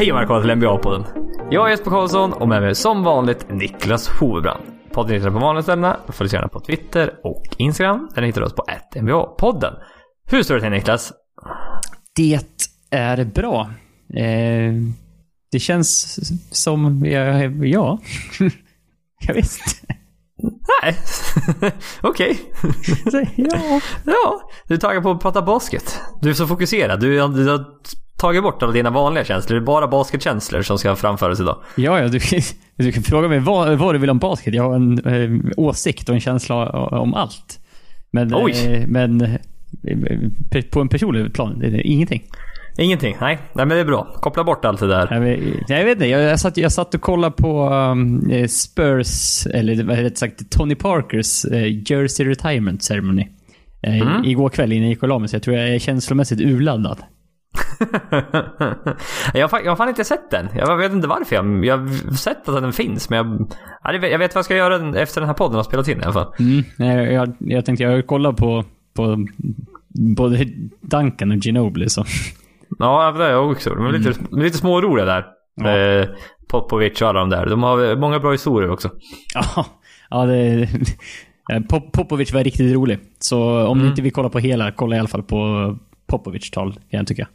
Hej och välkomna till NBA-podden. Jag är Jesper Karlsson och med mig som vanligt Niklas Hovebrand. Podden hittar du på vanliga ställena. Följ oss gärna på Twitter och Instagram. Där hittar du oss på NBA-podden. Hur står det till Niklas? Det är bra. Eh, det känns som, ja, ja. jag vet inte. Nej, okej. ja. Ja, du är taggad på att prata basket. Du är så fokuserad. Du, du har tagit bort alla dina vanliga känslor. Det är bara basketkänslor som ska framföras idag. Ja, ja du, du kan fråga mig vad, vad du vill om basket. Jag har en eh, åsikt och en känsla om allt. Men, eh, men eh, på en personlig plan, det är ingenting. Ingenting? Nej, nej men det är bra. Koppla bort allt det där. Jag vet, jag vet inte, jag, satt, jag satt och kollade på um, eh, Spurs, eller rätt sagt Tony Parkers eh, Jersey Retirement Ceremony. Eh, Mm. Igår kväll innan jag gick och la mig, så jag tror jag är känslomässigt urladdad. jag, har, jag har fan inte sett den. Jag vet inte varför. Jag, jag har sett att den finns, men jag, jag vet vad jag ska göra efter den här podden har spelat in i alla fall. Mm, jag, jag, jag tänkte, jag kollar på, på både Duncan och Ginobili så. Ja, det har jag också. De är lite, är lite småroliga där. Ja. Eh, Popovic och alla de där. De har många bra historier också. Ja, ja det, eh, Pop, Popovic var riktigt rolig. Så om ni inte vill kolla på hela, kolla i alla fall på Popovic tal, kan jag tycka.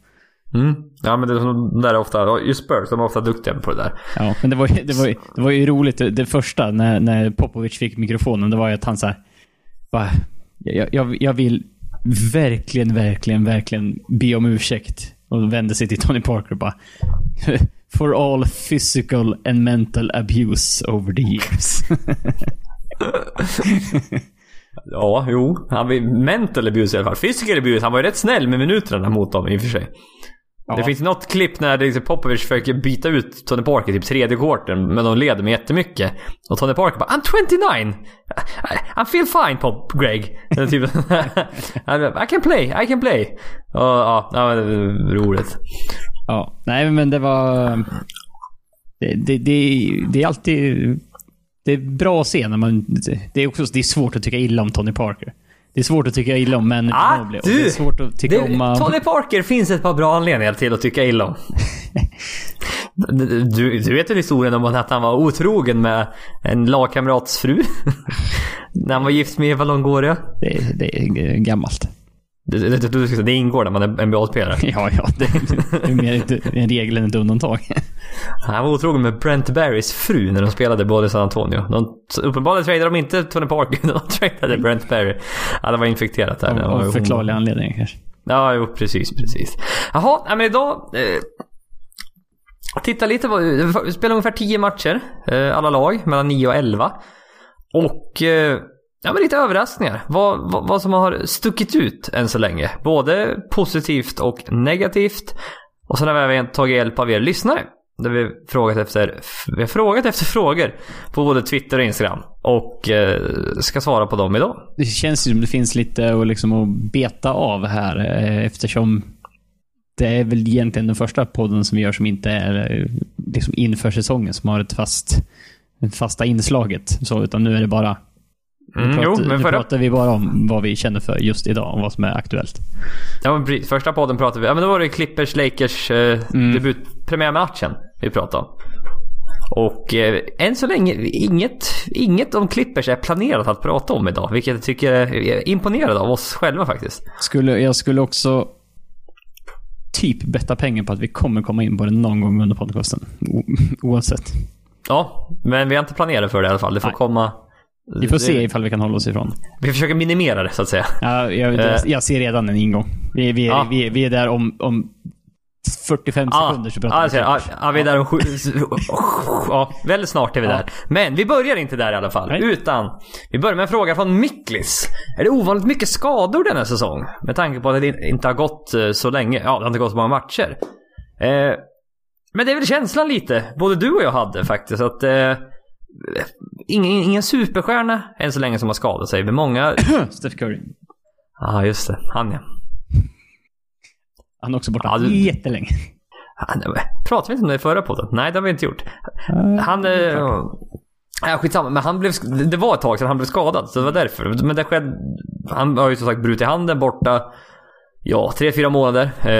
Mm. Ja, men det, de där är ofta, just Spurs, de är ofta duktiga på det där. Ja, men det var, ju- det var, ju- det var ju roligt. Det, första, när, när Popovic fick mikrofonen, det var ju att han såhär... Jag, jag, jag vill verkligen, verkligen, verkligen be om ursäkt. Och vände sig till Tony Parker och bara... For all physical and mental abuse over the years. Ja, jo. Han var mental abuse i alla fall. Physical abuse, han var ju rätt snäll med minuterna mot dem i och för sig. Ja. Det finns något klipp när liksom Popovic försöker byta ut Tony Parker typ tredje quartern, men de leder med jättemycket. Och Tony Parker bara I'm 29! I, feel fine Pop, Greg. Typ, I can play, I can play. Och, ja, det var roligt. Ja, nej men det var... Det, det, det, det är alltid... Det är bra att se när man... Det är också det är svårt att tycka illa om Tony Parker. Det är svårt att tycka illa om Manu Ah, Ginobili. du! Det är svårt att tycka Det, om... uh, Tony Parker finns ett par bra anledningar till att tycka illa om. Du, du vet väl historien om att han var otrogen med en lagkamrats fru? när han var gift med Eva Longoria? Det, det är gammalt. Det, det, det, det ingår när man är NBA-spelare. Ja, ja. Det, det är mer en regel än ett undantag. Han var otrogen med Brent Barrys fru när de spelade båda i San Antonio. De, uppenbarligen tradade de inte Tony Parker, de tradade Brent Barry. Ja, det var infekterat där. Av, av förklarliga anledningar kanske. Ja, jo, precis, precis. Jaha, men idag... Eh, titta lite på... Vi spelar ungefär 10 matcher, eh, alla lag, mellan 9 och 11. Och... Eh, ja, men lite överraskningar. Vad, vad, vad som har stuckit ut än så länge. Både positivt och negativt. Och sen har vi även tagit hjälp av er lyssnare. Där vi frågat efter, vi har frågat efter frågor på både Twitter och Instagram. Och eh, ska svara på dem idag. Det känns ju som det finns lite att, liksom, att beta av här eh, eftersom det är väl egentligen den första podden som vi gör som inte är eh, liksom inför säsongen som har ett fast fasta inslaget. Så, utan nu är det bara Mm, jo, men nu förra, pratar vi bara om vad vi känner för just idag och vad som är aktuellt. Ja, men. Första podden pratade vi... Ja, men då var det Clippers Lakers eh, Mm. debut, premiärmatchen vi pratade om. Och eh, än så länge, inget, inget om Clippers är planerat att prata om idag. Vilket jag tycker är imponerande av oss själva faktiskt. Skulle, jag skulle också typ betta pengar på att vi kommer komma in på det någon gång under podcasten. O, oavsett. Ja, men vi har inte planerat för det i alla fall. Det får Nej. komma... Vi får se ifall vi kan hålla oss ifrån. Vi försöker minimera det så att säga. Ja, jag, Eh. jag ser redan en ingång. Vi, vi, Ja. vi, vi är där om, om 45 sekunder så pratar ja, vi. alltså, ja, ja, vi är där om sju... Ja, väldigt snart är vi Ja. där. Men vi börjar inte där i alla fall. Nej. Utan vi börjar med en fråga från Miklis. Är det ovanligt mycket skador denna säsong? Med tanke på att det inte har gått eh, så länge. Ja, det har inte gått så många matcher. Eh, men det är väl känslan lite, både du och jag hade faktiskt, att eh, ingen, ingen superstjärna än så länge som har skadat sig. Men många... Steph Curry. Ja, ah, just det. Han ja. Han är också borta Ja, du- jättelänge. Han, pratade vi inte om det i förra podden? Nej, det har vi inte gjort. Han... Eh, ja, skitsamma, men han blev... Det var ett tag sedan han blev skadad, så det var därför. Men det skedde... Han har ju som sagt brutit handen borta ja, tre, fyra månader. Eh,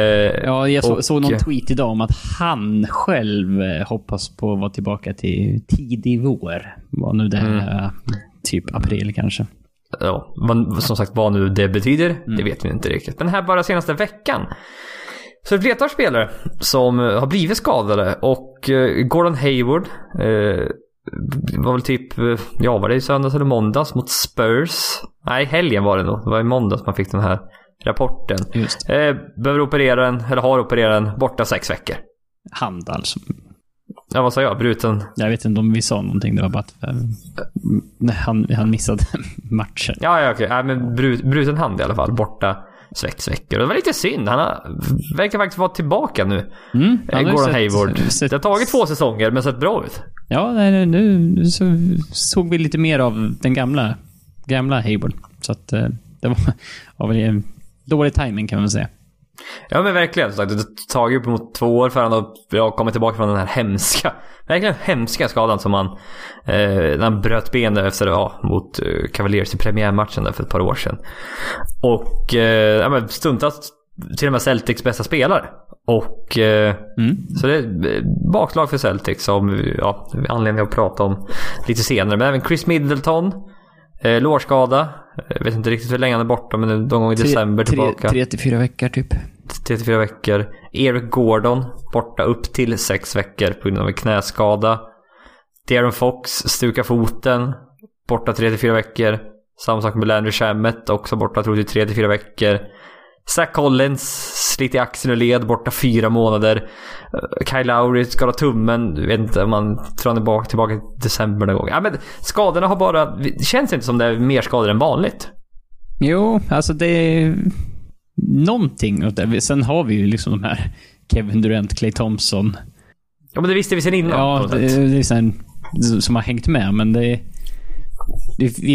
Ja, jag så, och- såg någon tweet idag om att han själv eh, hoppas på att vara tillbaka till tidig vår. Vad nu det Mm. är. Typ april kanske. ja, vad, som sagt vad nu det betyder, Mm. det vet vi inte riktigt. Men här bara senaste veckan så är det ett flertal spelare som eh, har blivit skadade och eh, Gordon Hayward eh, var väl typ, eh, ja var det i söndags eller måndags mot Spurs? Nej, helgen var det nog. Det var i måndags man fick den här rapporten. Just Eh, behöver operera den, eller har opererat den, borta sex veckor. hand alltså. Ja, vad sa jag? Bruten? Jag vet inte om vi sa någonting. Det var bara att eh, nej, han, han missade matchen. Ja, ja okej. Nej, men brut, bruten hand i alla fall. Borta sex veckor. Och det var lite synd. Han har, verkar faktiskt vara tillbaka nu. Mm, Eh, han Gordon sett- Hayward. sett- Det har tagit två säsonger men sett bra ut. Ja, nej, nu, nu så såg vi lite mer av den gamla, gamla Hayward. Så att eh, det var, var väl dålig timing kan man säga. Ja men verkligen. Som sagt, det tagit uppemot två år för han att komma tillbaka från den här hemska, verkligen hemska skadan som han, eh, när han bröt benet efter, ja, mot eh, Cavaliers i premiärmatchen där för ett par år sedan. Och eh, ja, men stundtals till och med Celtics bästa spelare. Och eh, Mm. så det är bakslag för Celtics som ja, anledning att prata om lite senare. Men även Chris Middleton, eh, lårskada. Jag vet inte riktigt hur länge han är borta men någon gång i december tillbaka. Tre, till fyra veckor typ. 34 veckor. Eric Gordon borta upp till 6 veckor på grund av en knäskada. Darren Fox stukar foten. Borta 3-4 veckor. Samma sak med Landry Shamet också borta tror jag 3-4 veckor. Zach Collins sliter i axeln och led borta fyra månader. Eh, Kyle Lowry skadar tummen. Jag vet inte om man tror han är bak, tillbaka i december någon gång. Ja, men skadorna har bara... Det känns inte som det är mer skador än vanligt. Jo, alltså det är någonting åt det. Sen har vi ju liksom de här Kevin Durant, Clay Thompson. Ja men det visste vi sedan innan. Ja, det, det är sen, som har hängt med, men det...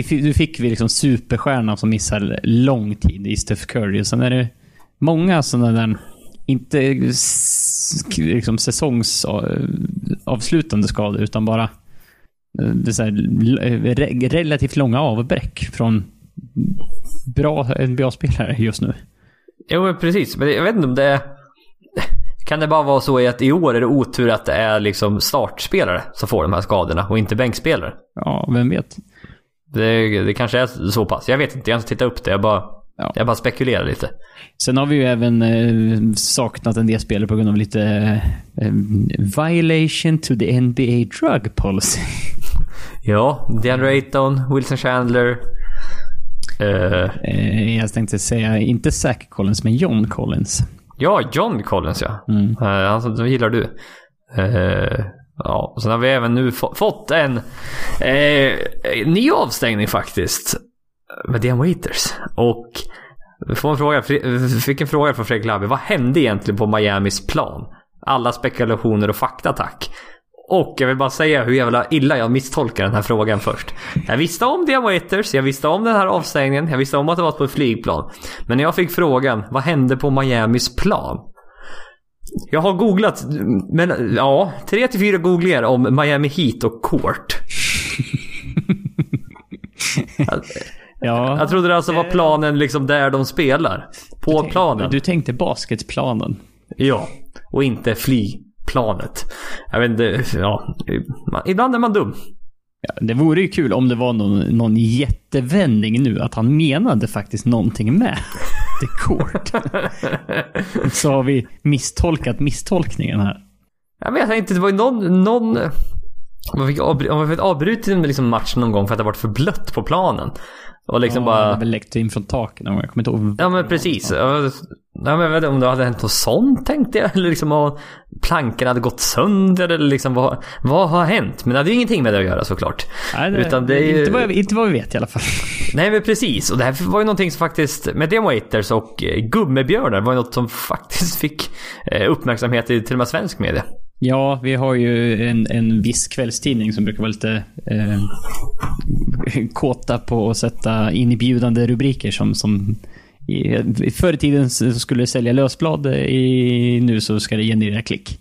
fi- nu fick vi liksom superstjärnan som missar lång tid i Steph Curry. Och sen är det många sådana där, inte liksom säsongsavslutande skador, utan bara eh, här, relativt långa avbräck från bra NBA-spelare just nu. Jo, precis. Men jag vet inte om det är... Kan det bara vara så att i år är det otur att det är liksom startspelare som får de här skadorna och inte bänkspelare? Ja, vem vet? Det, det kanske är så pass. Jag vet inte, jag har inte tittat upp det. Jag bara, Ja. jag bara spekulerar lite. Sen har vi ju även eh, saknat en del spelare på grund av lite eh, violation to the NBA drug policy. Ja, DeAndre Ayton, Wilson Chandler. Eh, Eh, jag tänkte säga, inte Zach Collins, men John Collins. ja, John Collins ja. Mm. Eh, han som gillar du. Ja, och sen har vi även nu få, fått en eh, ny avstängning faktiskt. Med Dian Waiters. Och vi får en fråga, fick en fråga från Fredrik Labbe. Vad hände egentligen på Miamis plan? Alla spekulationer och fakta tack. Och jag vill bara säga hur jävla illa jag misstolkar den här frågan först. Jag visste om Dian Waiters, jag visste om den här avstängningen, jag visste om att det var på ett flygplan. Men när jag fick frågan, vad hände på Miamis plan? Jag har googlat, men ja, tre till fyra googlingar om Miami Heat och Court. Ja, Jag trodde det alltså var planen liksom där de spelar. På planen. du tänkte basketplanen. Ja. Och inte flygplanet. Jag vet inte, ja. Ibland är man dum. Ja, det vore ju kul om det var någon, någon jättevändning nu, att han menade faktiskt någonting med the court. Så har vi misstolkat misstolkningen här. Jag vet inte, det var ju någon... någon om man fick, avbry- om man fick avbryta en liksom match någon gång för att det varit för blött på planen. Och liksom Ja, bara... det har väl läckt in från taken någon gång. Jag kommer inte ihåg. Ja men precis. Ja. Ja, men jag vet inte om det hade hänt något sånt tänkte jag. Eller liksom om plankorna hade gått sönder. Eller liksom vad, vad har hänt? Men det hade ju ingenting med det att göra såklart. Nej, det, Utan det är ju- inte, vad jag, inte vad vi vet i alla fall. Nej men precis. Och det här var ju någonting som faktiskt, med Dem Waiters och eh, Gummibjörnar var ju något som faktiskt fick eh, uppmärksamhet i till och med svensk media. Ja, vi har ju en, en viss kvällstidning som brukar vara lite eh, kåta på att sätta inbjudande rubriker som, som i, förr i tiden skulle sälja lösblad, i, nu så ska det generera klick.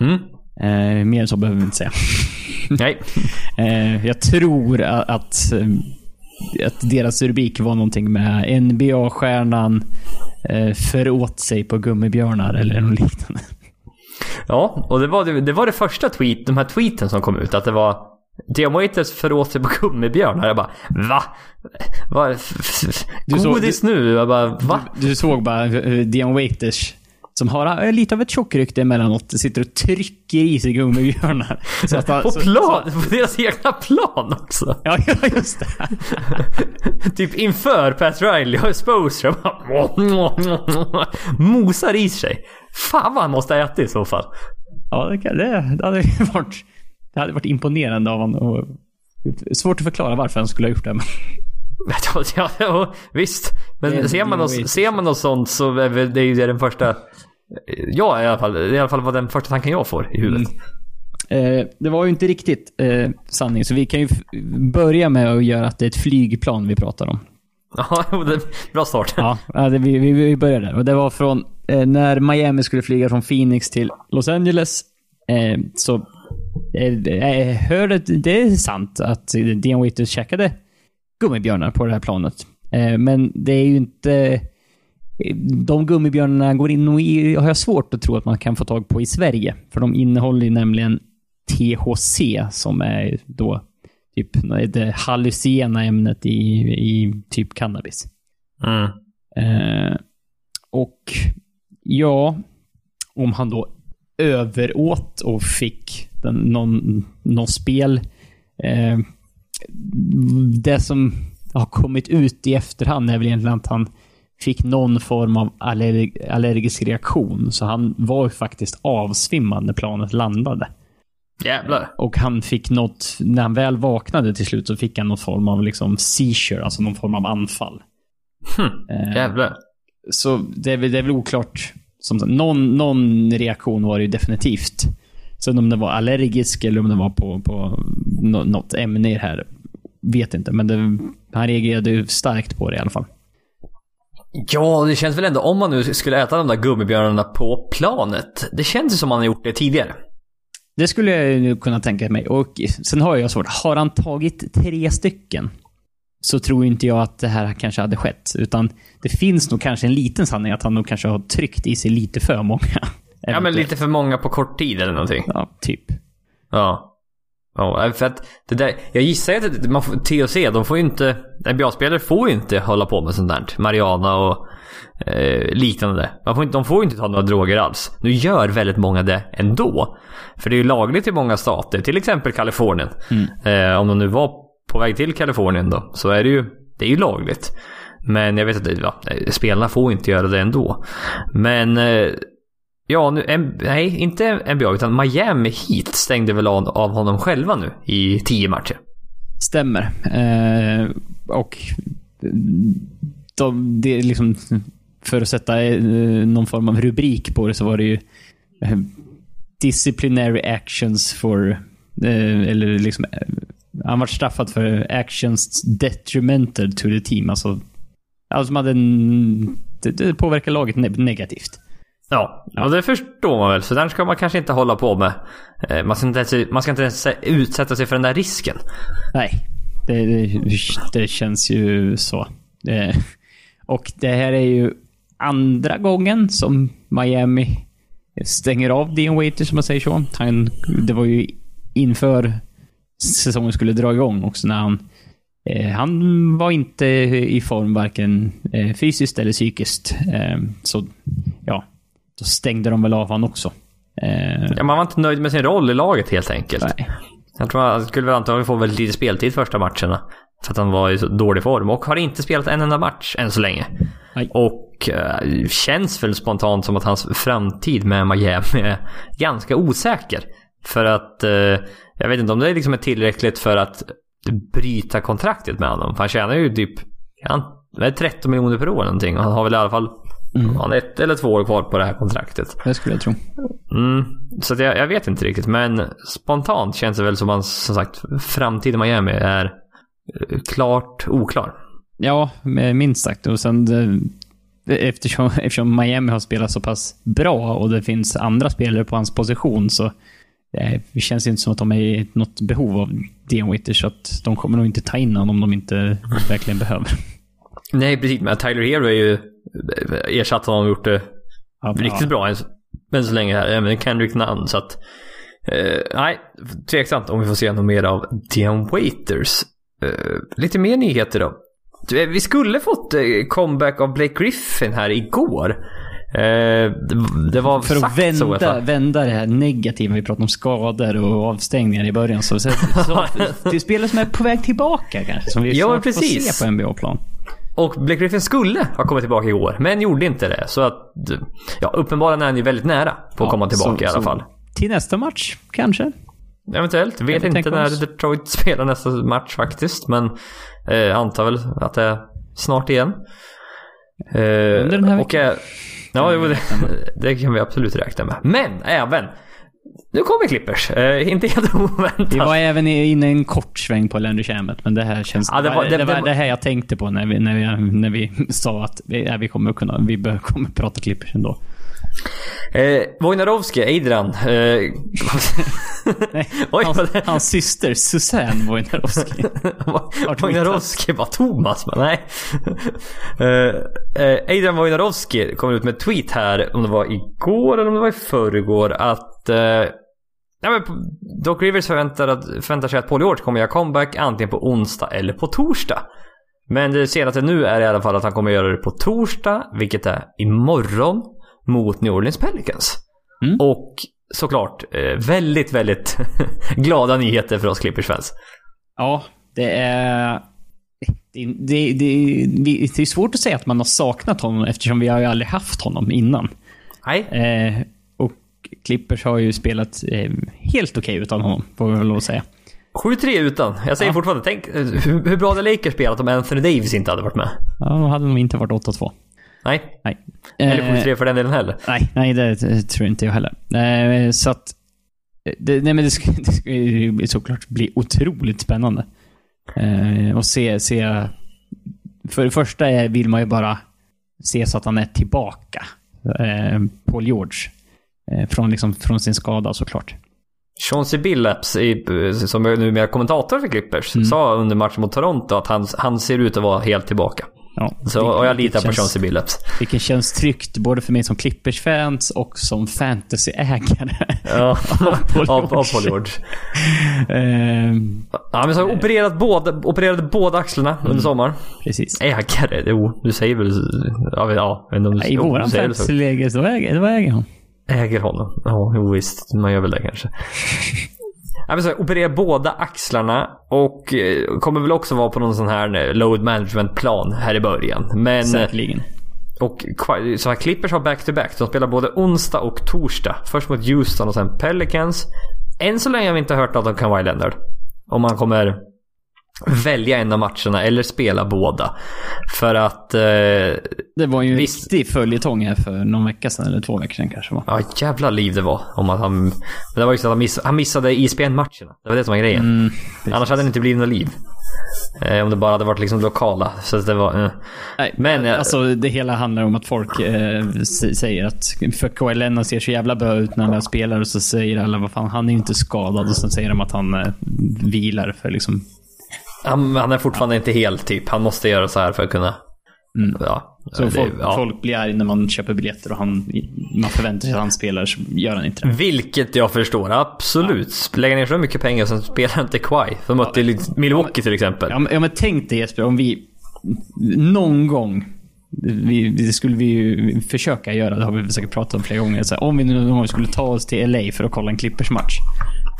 Mm. Eh, mer än så behöver vi inte säga. Nej. Eh, jag tror att, eh, att deras rubrik var någonting med NBA-stjärnan eh, föråt sig på gummibjörnar eller något liknande. Ja, och det var det, det var det första tweet, de här tweeten som kom ut. Att det var Dion Waiters föråt sig på gummibjörnar. Jag bara va? va? F- Du såg- Godis nu? Jag bara va? Du, du såg bara eh, Dion Waiters, som har eh, lite av ett tjockrykte emellanåt, sitter och trycker i sig gummibjörnar. Så att På så- plan? På deras egna plan också? Ja, just det. typ inför Pat Riley och Sposer. Mosar i sig. Fan vad han måste ha ätit i så fall. Ja, det, kan, det, det hade varit, det hade varit imponerande av honom. Och, svårt att förklara varför han skulle ha gjort det. Men, Ja, ja, ja, visst. Men ser man, Dean något, ser man något sånt så är det ju den första... Ja, i alla fall. Det är i alla fall vad den första tanken jag får i huvudet. eh, det var ju inte riktigt eh, sanning, så vi kan ju börja med att göra att det är ett flygplan vi pratar om. Ja, bra start. Ja, det, vi, vi, vi börjar där. Och det var från eh, när Miami skulle flyga från Phoenix till Los Angeles. Eh, så eh, jag hörde att det är sant att Dion Waiters käkade gummibjörnar på det här planet. Eh, men det är ju inte... De gummibjörnarna går in och i, har jag svårt att tro att man kan få tag på i Sverige. För de innehåller ju nämligen THC som är då typ det hallucinogena ämnet i, i typ cannabis. Mm. Eh, och ja, om han då överåt och fick den, någon, någon spel. Eh, det som har kommit ut i efterhand är väl egentligen att han fick någon form av allerg allergisk reaktion. Så han var ju faktiskt avsvimmad när planet landade. Jävlar. Och han fick något, när han väl vaknade till slut så fick han någon form av liksom seizure, alltså någon form av anfall. Hm. Eh, Jävlar. så det är väl, det är väl oklart. Som, någon, någon reaktion var det ju definitivt. Sen om det var allergisk eller om det var på, på nå- något ämne i det här, vet inte. Men det, han reagerade ju starkt på det i alla fall. Ja, det känns väl ändå om man nu skulle äta de där gummibjörnarna på planet. Det känns ju som man har gjort det tidigare. Det skulle jag ju kunna tänka mig. Och sen har jag svårt. Har han tagit tre stycken så tror inte jag att det här kanske hade skett. Utan det finns nog kanske en liten sanning att han nog kanske har tryckt i sig lite för många. Ja, men lite för många på kort tid eller någonting. Ja, typ. Ja. Ja, för att det där, jag gissar ju att man får, THC, de får ju inte, NBA-spelare får ju inte hålla på med sånt där. Mariana och eh, liknande. Man får inte, de får ju inte ta några droger alls. Nu gör väldigt många det ändå. För det är ju lagligt i många stater, till exempel Kalifornien. Eh, om de nu var på väg till Kalifornien då, så är det ju, det är ju lagligt. Men jag vet att ja, spelarna får inte göra det ändå. Men eh, Ja, nu, M- nej, inte NBA utan Miami Heat stängde väl av, honom själva nu i tio matcher. Stämmer. Eh, och de, det är liksom, för att sätta eh, någon form av rubrik på det så var det ju eh, disciplinary actions for, eh, eller liksom, eh, han var straffad för actions detrimental to the team. Alltså, alltså man hade en, det, det påverkar laget ne- negativt. Ja, och det förstår man väl. Så där ska man kanske inte hålla på med. Eh, Man ska inte, ens- man ska inte ens utsätta sig för den där risken. Nej, det, det, det känns ju så. Eh, och det här är ju andra gången som Miami stänger av Dean Waiters, som man säger så. Han, det var ju inför säsongen skulle dra igång också när han eh, han var inte i form varken eh, fysiskt eller psykiskt. Eh, så ja, då stängde de väl av honom också. Eh, Ja, man var inte nöjd med sin roll i laget helt enkelt. nej. Jag tror han skulle väl antagligen få väldigt lite speltid första matcherna. För att han var i så dålig form och har inte spelat en enda match än så länge. Nej. Och eh, känns väl spontant som att hans framtid med Miami är ganska osäker. För att eh, jag vet inte om det liksom är tillräckligt för att bryta kontraktet med honom. För han tjänar ju typ han, det är 13 miljoner per år någonting. Och han har väl i alla fall han har ett eller två år kvar på det här kontraktet. Det skulle jag tro. Mm, så jag, jag vet inte riktigt. Men spontant känns det väl som att som sagt framtiden Miami är eh, klart oklar. Ja, minst sagt. Och sen det, eftersom, eftersom Miami har spelat så pass bra och det finns andra spelare på hans position så eh, det känns inte som att de är i något behov av Dean Witter så att de kommer nog inte ta in honom om de inte verkligen behöver. Nej, precis. Men Tyler Hero är ju ersatt honom och gjort det Ja, riktigt bra än, så länge här. Även Kendrick Nunn. Så att, eh, nej, tveksamt om vi får se något mer av Dion Waiters. Eh, lite mer nyheter då. Du, Vi skulle fått eh, comeback av Blake Griffin här igår. Eh, det, var För att sagt så vända, vända det här negativa, vi pratade om skador och avstängningar i början. Så, så, så det är spelare som är på väg tillbaka kanske. Som vi Ja, precis. får se på NBA-plan. Och Blake Griffin skulle ha kommit tillbaka igår, men gjorde inte det. Så att, ja, uppenbarligen är han ju väldigt nära på att Ja, komma tillbaka så- i alla fall. Till nästa match, kanske. Eventuellt. Vet vi inte när oss? Detroit spelar nästa match faktiskt. Men eh, antar väl att det är snart igen. Eh, Under den här och, eh, Ja, det, det kan vi absolut räkna med. Men även. Nu kommer Clippers. Eh, inte helt oväntat. Vi var även inne i en kort sväng på Landry Shamet, men det här känns... Ja, det var- det- det, det var- det här jag tänkte på när vi, när vi, när vi sa att vi, ja, vi kommer kunna... Vi bör, kommer prata Clippers ändå. Eh, Wojnarowski, Adrian. Eh, Nej, Oj, hans, hans syster Susanne Wojnarowski. Wojnarowski var Thomas, men nej. Eh, eh, Adrian Wojnarowski kom ut med ett tweet här, om det var igår eller om det var i förrgår, att eh, ja, men Doc Rivers förväntar, att, förväntar sig att Paul George kommer göra comeback antingen på onsdag eller på torsdag. Men det senaste nu är i alla fall att han kommer göra det på torsdag, vilket är imorgon, mot New Orleans Pelicans. Mm. Och såklart, eh, väldigt, väldigt glada nyheter för oss Clippers-fans. Ja, det är... Det, det, det, det, är svårt att säga att man har saknat honom eftersom vi har ju aldrig haft honom innan. Nej, Eh, Clippers har ju spelat eh, helt okej utan honom, får vi väl lov att säga. 7-3 utan. Jag säger Ja. fortfarande, tänk eh, hur, hur bra hade Lakers spelat om Anthony Davis inte hade varit med? Ja, de hade nog inte varit 8-2. Nej, Nej. eller Eh, 7-3 för den delen heller. Nej, nej det, det tror inte jag heller. Eh, så att... Det, nej men det ska, det ska ju såklart bli otroligt spännande. Eh, och se, se... För det första vill man ju bara se så att han är tillbaka. Eh, Paul George. Eh, från, liksom, från sin skada såklart. Chauncey Billups, i- som är numera kommentator för Clippers, Mm. sa under matchen mot Toronto att han, han ser ut att vara helt tillbaka. Ja, Så, och jag litar på Chauncey Billups. Vilket känns tryggt både för mig som Clippers-fans och som fantasy-ägare. Ja, av. Paul George. eh, Ja, men så har jag opererat båda, opererade båda axlarna Mm. under sommaren. precis. Ägare? Jo, du säger väl... Ja, men- ja om du, I våran så. fantasy-läge, då äger, äger han. Äger honom. Ja, jo, visst. Man gör väl det kanske. Jag vill säga, operera båda axlarna och eh, kommer väl också vara på någon sån här eh, load management plan här i början. Men... eh, Säkerligen. Och så här Clippers har back-to-back. De spelar både onsdag och torsdag. Först mot Houston och sen Pelicans. Än så länge har vi inte hört något om Kawhi Leonard. Om han kommer välja en av matcherna eller spela båda. För att... Eh, Det var ju en Visst. riktig följetong här för någon vecka sedan, eller två veckor sedan kanske. Va? ja, jävla liv det var. Om att han... Det var ju så att han, miss, han missade ISBN-matcherna. Det var det som var grejen. Mm, Annars hade det inte blivit något liv. Eh, om det bara hade varit liksom lokala. Så det var... Eh. Nej, Men, eh, alltså det hela handlar om att folk eh, säger att för Leonard ser så jävla bra ut när han spelar och så säger alla vad fan, han är inte skadad och sen säger de att han eh, vilar för liksom... Han, han är fortfarande inte helt typ. Han måste göra så här för att kunna... Mm. Ja. Så det- folk, ja. folk blir arga när man köper biljetter och han, man förväntar sig att han spelar, så gör han inte det. Vilket jag förstår, absolut. Lägga ner så mycket pengar sen spelar inte Kawhi. De mötte ju Milwaukee till exempel. Ja men, ja, men tänk dig Jesper, om vi någon gång vi, det skulle vi ju försöka göra, det har vi säkert pratat om flera gånger. Så här, om vi nu någon gång skulle ta oss till LA för att kolla en Clippers-match.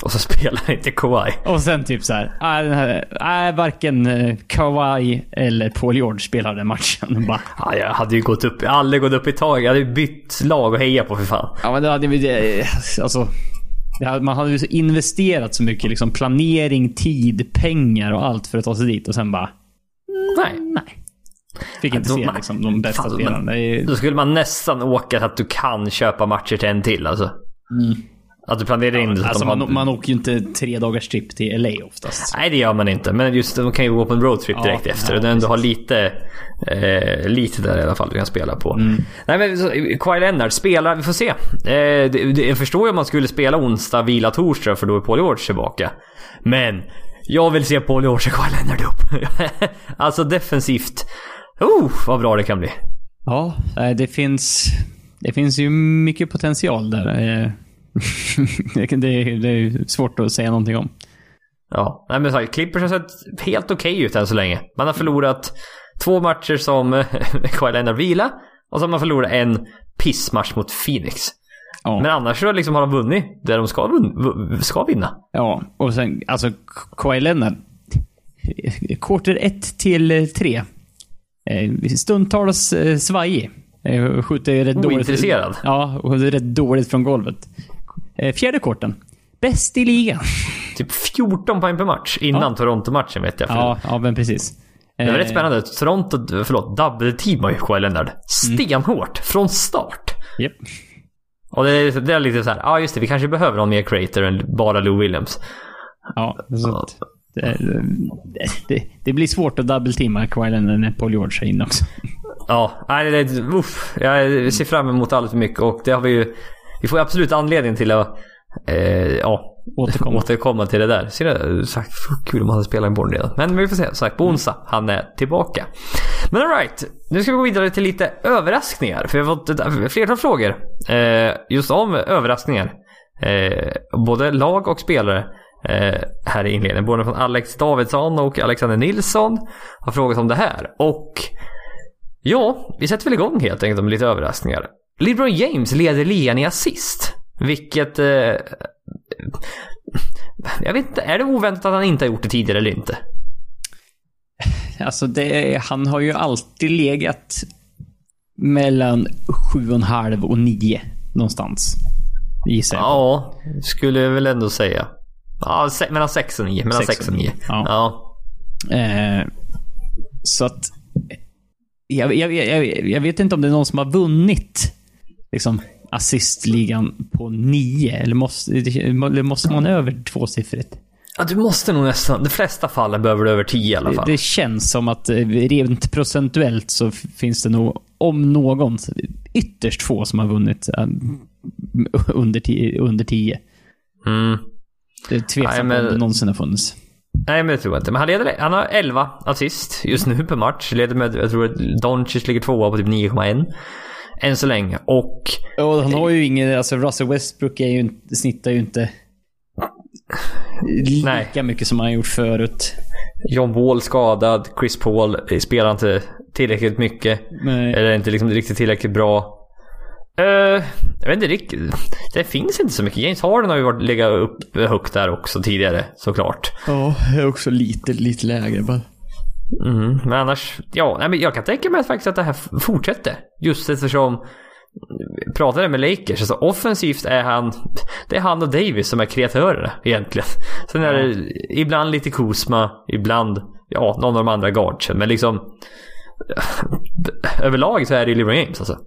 Och så spelar inte Kawhi. Och sen typ så här, nej, den här, nej varken eh, Kawhi eller Paul George spelar den matchen. Bara, Ja, jag hade ju gått upp, aldrig gått upp i tag. Jag hade ju bytt lag och heja på för fan. ja men det hade det- alltså. Hade, man hade ju investerat så mycket liksom planering, tid, pengar och allt för att ta sig dit och sen bara, Nej. nej. Fick inte de- se liksom, de bästa Fan, spelarna. Då skulle man nästan åka så att du kan köpa matcher till en till alltså. Att du planerar in det så att Alltså de har... man, man åker ju inte tre dagars trip till LA oftast. Nej det gör man inte. Men just de kan ju gå på en roadtrip Ja, direkt efter. ja, och den du har lite, eh, lite där i alla fall du kan spela på. Mm. Nej men Kawhi Leonard, spelar, vi får se. Eh, det, det, jag förstår ju om man skulle spela onsdag, vila torsdag för då är Paul George tillbaka. Men jag vill se Paul George och Kawhi Leonard upp. alltså defensivt Oh, vad bra det kan bli. Ja, eh, det finns, det finns ju mycket potential där. Eh, det, är- det är svårt att säga någonting om. Ja, nej men här, Clippers har sett helt okej ut än så länge. Man har förlorat två matcher som eh, Kawhi Leonard vila och så har man förlorat en pissmatch mot Phoenix. Ja. Men annars så liksom har de vunnit där de ska, vunn- v- ska vinna. Ja, och sen alltså Kawhi Leonard. Quarter 1 till 3. Stundtals eh, svajig. Eh, Skjuter rätt dåligt. Ointresserad. Ja, och rätt dåligt från golvet. Eh, Fjärde korten. Bäst i ligan. Typ 14 poäng per match innan Toronto-matchen vet jag. Ja, ja men precis. Det var Eh, rätt spännande. Toronto, förlåt, double-teamar ju Kawhi Leonard. Stenhårt. Från start. Japp. Och det är, det är lite så här, ja ah, just det, vi kanske behöver någon mer creator än bara Lou Williams. Ja, så det, det, det blir svårt att double-teama Kawhi Leonard när Paul George är inne också. Ja, nej, det uff, jag ser fram emot alldeles för mycket och det har vi ju... Vi får absolut anledning till att eh, ja, Återkomma. återkomma till det där. Ser det, sagt, kul om han hade spelat imorgon redan. Men vi får se. Sagt, på onsdag, han är tillbaka. Men alright, nu ska vi gå vidare till lite överraskningar. För vi har fått ett flertal frågor eh, just om överraskningar. Eh, både lag och spelare eh, här i inledningen. Både från Alex Davidsson och Alexander Nilsson har frågat om det här. Och Ja, vi sätter väl igång helt enkelt med lite överraskningar. LeBron James leder ligan i assist. Vilket... Eh, jag vet inte, är det oväntat att han inte har gjort det tidigare eller inte? Alltså, det, han har ju alltid legat mellan 7,5 och 9 någonstans. Gissar jag. Ja, skulle jag väl ändå säga. Ja, se, mellan 6 och 9. Mellan Sex 6 och och 9. nio, ja. Ja. Eh, så att... Jag, jag, jag, jag vet inte om det är någon som har vunnit liksom, assistligan på 9. Eller måste, eller måste man över tvåsiffrigt? ja, du måste nog nästan... De flesta fallen behöver du över 10 i alla Det, fall. det känns som att eh, rent procentuellt så finns det nog, om någon, ytterst få som har vunnit eh, under 10. Under 10. Mm. Det är tveksamt men- om det någonsin har funnits. Nej, men det tror jag inte. Men han leder... Han har 11 assist just nu per match. Leder med... Jag tror att Doncic ligger tvåa på typ 9,1. Än så länge. Och... Ja, han har ju ingen, alltså Russell Westbrook är ju inte, snittar ju inte lika Nej. mycket som han har gjort förut. John Wall skadad. Chris Paul spelar inte tillräckligt mycket. Men, Eller inte liksom riktigt tillräckligt bra. Eh, jag vet inte riktigt. Det finns inte så mycket. James Harden har ju varit, legat upp högt där också tidigare såklart. ja, jag är också lite, lite lägre bara. Mm, men annars, ja, nej, men jag kan tänka mig faktiskt att det här fortsätter. Just eftersom pratade med Lakers, alltså offensivt är han, det är han och Davis som är kreatörerna egentligen. Sen är det ibland lite Kuzma, ibland, ja, någon av de andra guardsen, men liksom överlag så är det ju LeBron James alltså.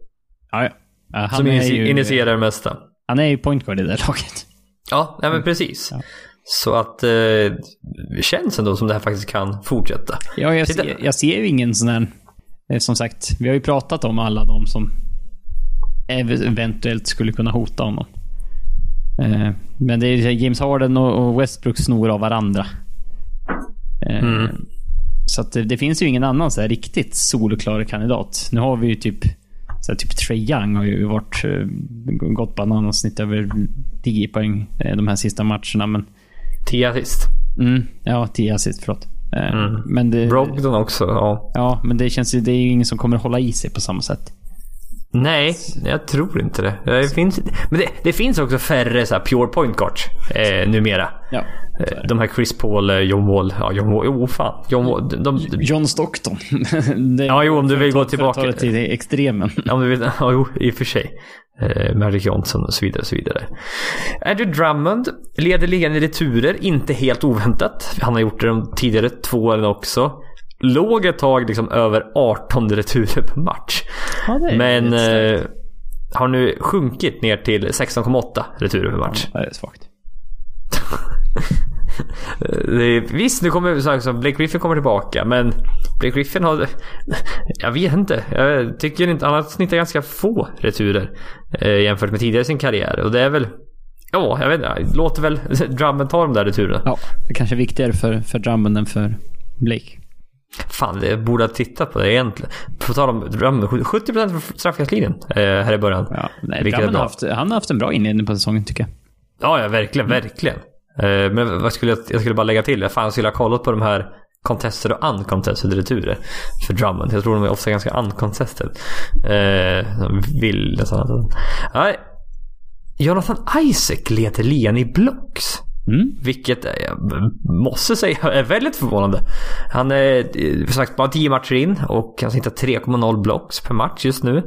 Ja, ja. Han, Som är initi- ju, initierar det mesta. han är ju point guard i det laget. Ja, nej men precis. Ja. Så att eh, det känns ändå som det här faktiskt kan fortsätta. Ja, jag, ser, jag ser ju ingen sån här... eh, Som sagt, vi har ju pratat om alla de som ev- eventuellt skulle kunna hota honom. Eh, Men det är James Harden och och Westbrook snor av varandra. Eh, Mm. Så att det, det finns ju ingen annan så här riktigt solklar kandidat. Nu har vi ju typ så här, typ Trae Young har ju varit eh, gått banansnitt över 10 poäng eh, de här sista matcherna. Men 10 assist. mm, ja, 10 assist, förlåt. Eh, Mm. Men det, Brogdon också, ja. Ja, men det känns ju, det är ju ingen som kommer hålla i sig på samma sätt. Nej, jag tror inte det. Det finns, men det, det finns också färre så pure point guards eh, numera. Ja. Eh, De här Chris Paul, eh, John Wall. Ja, John Wall. Jo, fan. John Wall. De, de, John Stockton. det, ja, jo, om du vill gå tillbaka. till extremen. Om du vill, ja, jo, i och för sig. Eh, Magic Johnson och så vidare. Och så vidare. Andrew Drummond leder ligan i returer, inte helt oväntat. Han har gjort det de tidigare två åren också. Låg ett tag liksom över 18 returer per match. Ja, Men eh, har nu sjunkit ner till 16,8 returer per match. Ja, det är svagt. Är, visst, nu kommer så här, Blake Griffin kommer tillbaka, men Blake Griffin har... Jag vet inte. Jag tycker inte... Han har snittat ganska få returer jämfört med tidigare i sin karriär. Och det är väl... Ja, jag vet inte. Låter väl Drummond ta de där returerna. Ja, det kanske är viktigare för, för Drummond än för Blake. Fan, det borde ha tittat på det egentligen. På tal om Drummond, 70% från straffkastlinjen eh, här i början. Ja, nej, Drummond har haft, han har haft en bra inledning på säsongen tycker jag. Ja, ja verkligen, verkligen. Eh, men vad skulle jag, jag skulle bara lägga till, jag fan jag skulle ha kollat på de här contested och uncontested returer för Drummond. Jag tror de är ofta ganska uncontested. Eh, de vill nästan att... Nej. Jonathan Isaac leder ligan i blocks. Mm. Vilket är- jag måste säga är väldigt förvånande. Han är eh, som sagt bara 10 matcher in och han snittar 3,0 blocks per match just nu.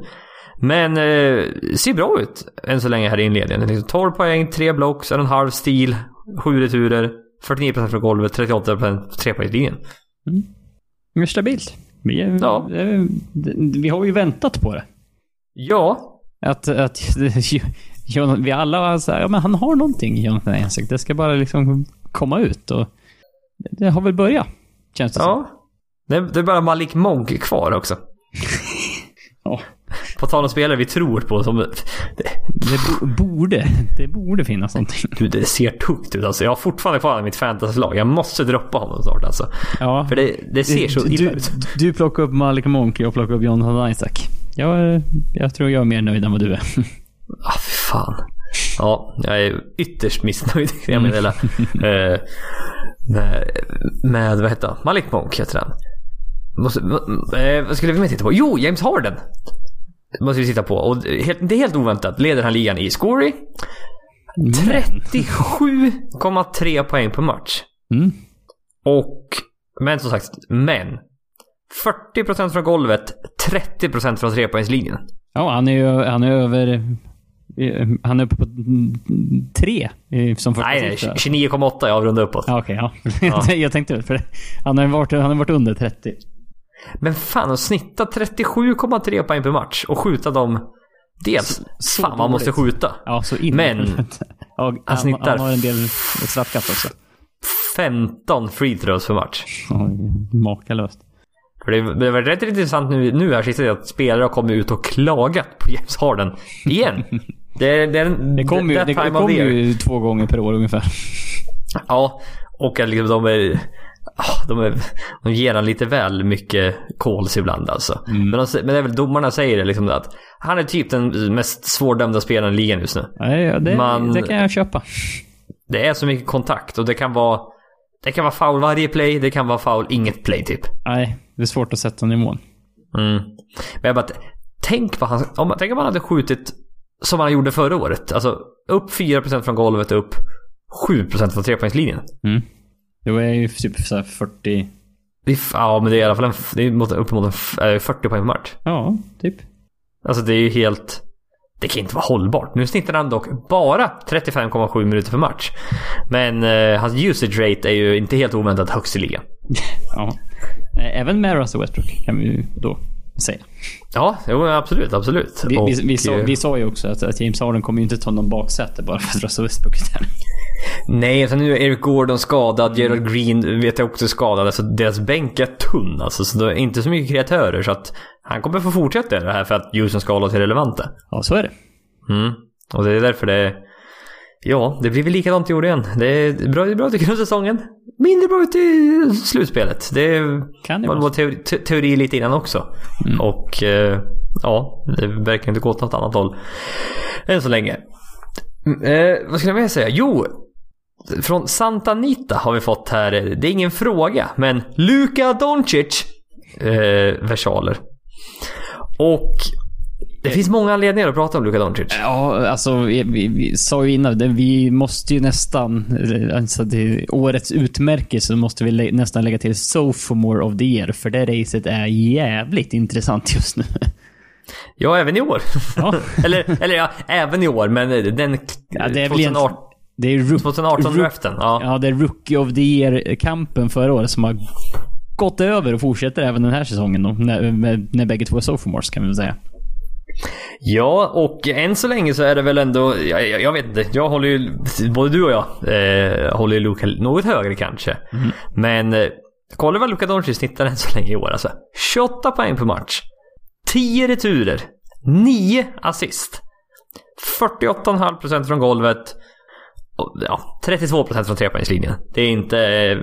Men eh, ser bra ut än så länge här i inledningen. Liksom 12 poäng, 3 blocks, en halv stil, 7 returer, 49% från golvet, 38% på trepoängslinjen. Det är stabilt. Vi, är, Ja. vi har ju väntat på det. Ja, Att, att vi alla var så här, ja men han har någonting Jonathan Isaac. Det ska bara liksom komma ut och det har väl börjat. Känns det som. ja. Det, det är bara Malik Monk kvar också. Ja. På tal om spelare vi tror på som... Det, Det bo, borde, det borde finnas någonting. du, det ser tungt ut alltså. Jag har fortfarande kvar mitt fantasylag. Jag måste droppa honom snart alltså. Ja. För det, det ser så illa du, ut. du plockar upp Malik Monk, jag plockar upp Jonathan Isaac. Jag, jag tror jag är mer nöjd än vad du är. Ah, fy fan. Ja, jag är ytterst missnöjd kan jag meddela. eh, med, med, vad heter han? Malik Monk heter han. Måste, eh, vad skulle vi mer titta på? Jo, James Harden. Måste vi titta på. Och det är helt oväntat. Leder han ligan i scoring. 37,3 poäng per match. Mm. Och, men som sagt, men. 40% från golvet, 30% från trepoängslinjen. Ja, han är ju han är över... eh, Han är uppe på mm, tre eh, som första Nej, nej, siffra. 29,8 jag avrundar uppåt. Ja, okej, ja. Ja. jag tänkte väl för det. Han har varit, han har varit under 30. Men fan, att snitta 37,3 poäng per match och skjuta dem... Dels, så fan man måste skjuta. Ja, så in. Men- ja, han, han, snittar- har en del straffkast också. 15 free throws per match. Oj, Makalöst. För det, det var rätt intressant nu, nu här sista att spelare har kommit ut och klagat på James Harden. Igen. Det, det, en- Det kommer ju, det, det year. ju två gånger per år ungefär. Ja, och att liksom de är... ah, De, är, de ger han lite väl mycket calls ibland alltså. Mm. Men, de, men det är väl domarna säger det liksom att han är typ den mest svårdömda spelaren i ligan just nu. Ja, det, Man- det kan jag köpa. Det är så mycket kontakt och det kan vara... Det kan vara foul varje play, det kan vara foul inget play typ. Nej, det är svårt att sätta mål. Mm. Men jag bara... Tänk vad han... Om, tänk om han hade skjutit som han gjorde förra året. Alltså upp 4% från golvet och upp 7% från trepoängslinjen. Mm. Det var ju typ så här 40... Det är f- Ja, men det är i alla fall en, det är mot- uppemot en f- eh, 40 poäng per match. Ja, typ. Alltså det är ju helt... Det kan inte vara hållbart. Nu snittar han dock bara 35,7 minuter per match. Men eh, hans usage rate är ju inte helt oväntat högst i ligan. Ja. Eh, Även med Russell Westbrook kan vi ju då säga. Ja, jo, absolut, absolut. Vi, vi, vi, sa, eh, vi sa ju också att, att James Harden kommer ju inte ta någon baksäte bara för att Russell Westbrook är där. Nej, sen nu är Eric Gordon skadad, Gerald Green vet jag också är skadad. Alltså deras bänk är tunn alltså. Så det är inte så mycket kreatörer. Så att han kommer få fortsätta göra det här för att usen ska hålla sig relevanta. Ja, så är det. Mm. Och det är därför det... Ja, det blir väl likadant i år igen. Det är bra, det är bra till grundsäsongen. Mindre bra ut i slutspelet. Det Kan det var vår teori, te, teori lite innan också. Mm. Och eh, ja, det verkar inte gå åt något annat håll. Än så länge. Mm, Eh, vad skulle jag mer säga? Jo, från Santa Anita har vi fått här, eh, det är ingen fråga, men Luka Doncic eh, versaler. Och det finns många anledningar att prata om Luka Doncic. Ja, alltså vi, vi, vi sa ju innan, det, vi måste ju nästan, eh, alltså det, årets utmärkelse måste vi lä- nästan lägga till Sophomore of the Year, för det racet är jävligt intressant just nu. Ja, även i år. Ja. eller, eller ja, även i år, men den Ja, det är väl 2018, Det är rook, 2018 draften. Ja. ja, det är Rookie of the Year-kampen förra året som har gått över och fortsätter även den här säsongen då, när, när bägge två är sophomores kan vi väl säga. ja, och än så länge så är det väl ändå, jag, jag, vet inte, jag håller ju, både du och jag eh, håller ju Luka något högre kanske. Men eh, kolla vad Luka Doncic snittar än så länge i år alltså. 28 poäng per match. 10 returer. 9 assist. 48,5% från golvet. Ja, 32% från trepoängslinjen. Det är inte... eh,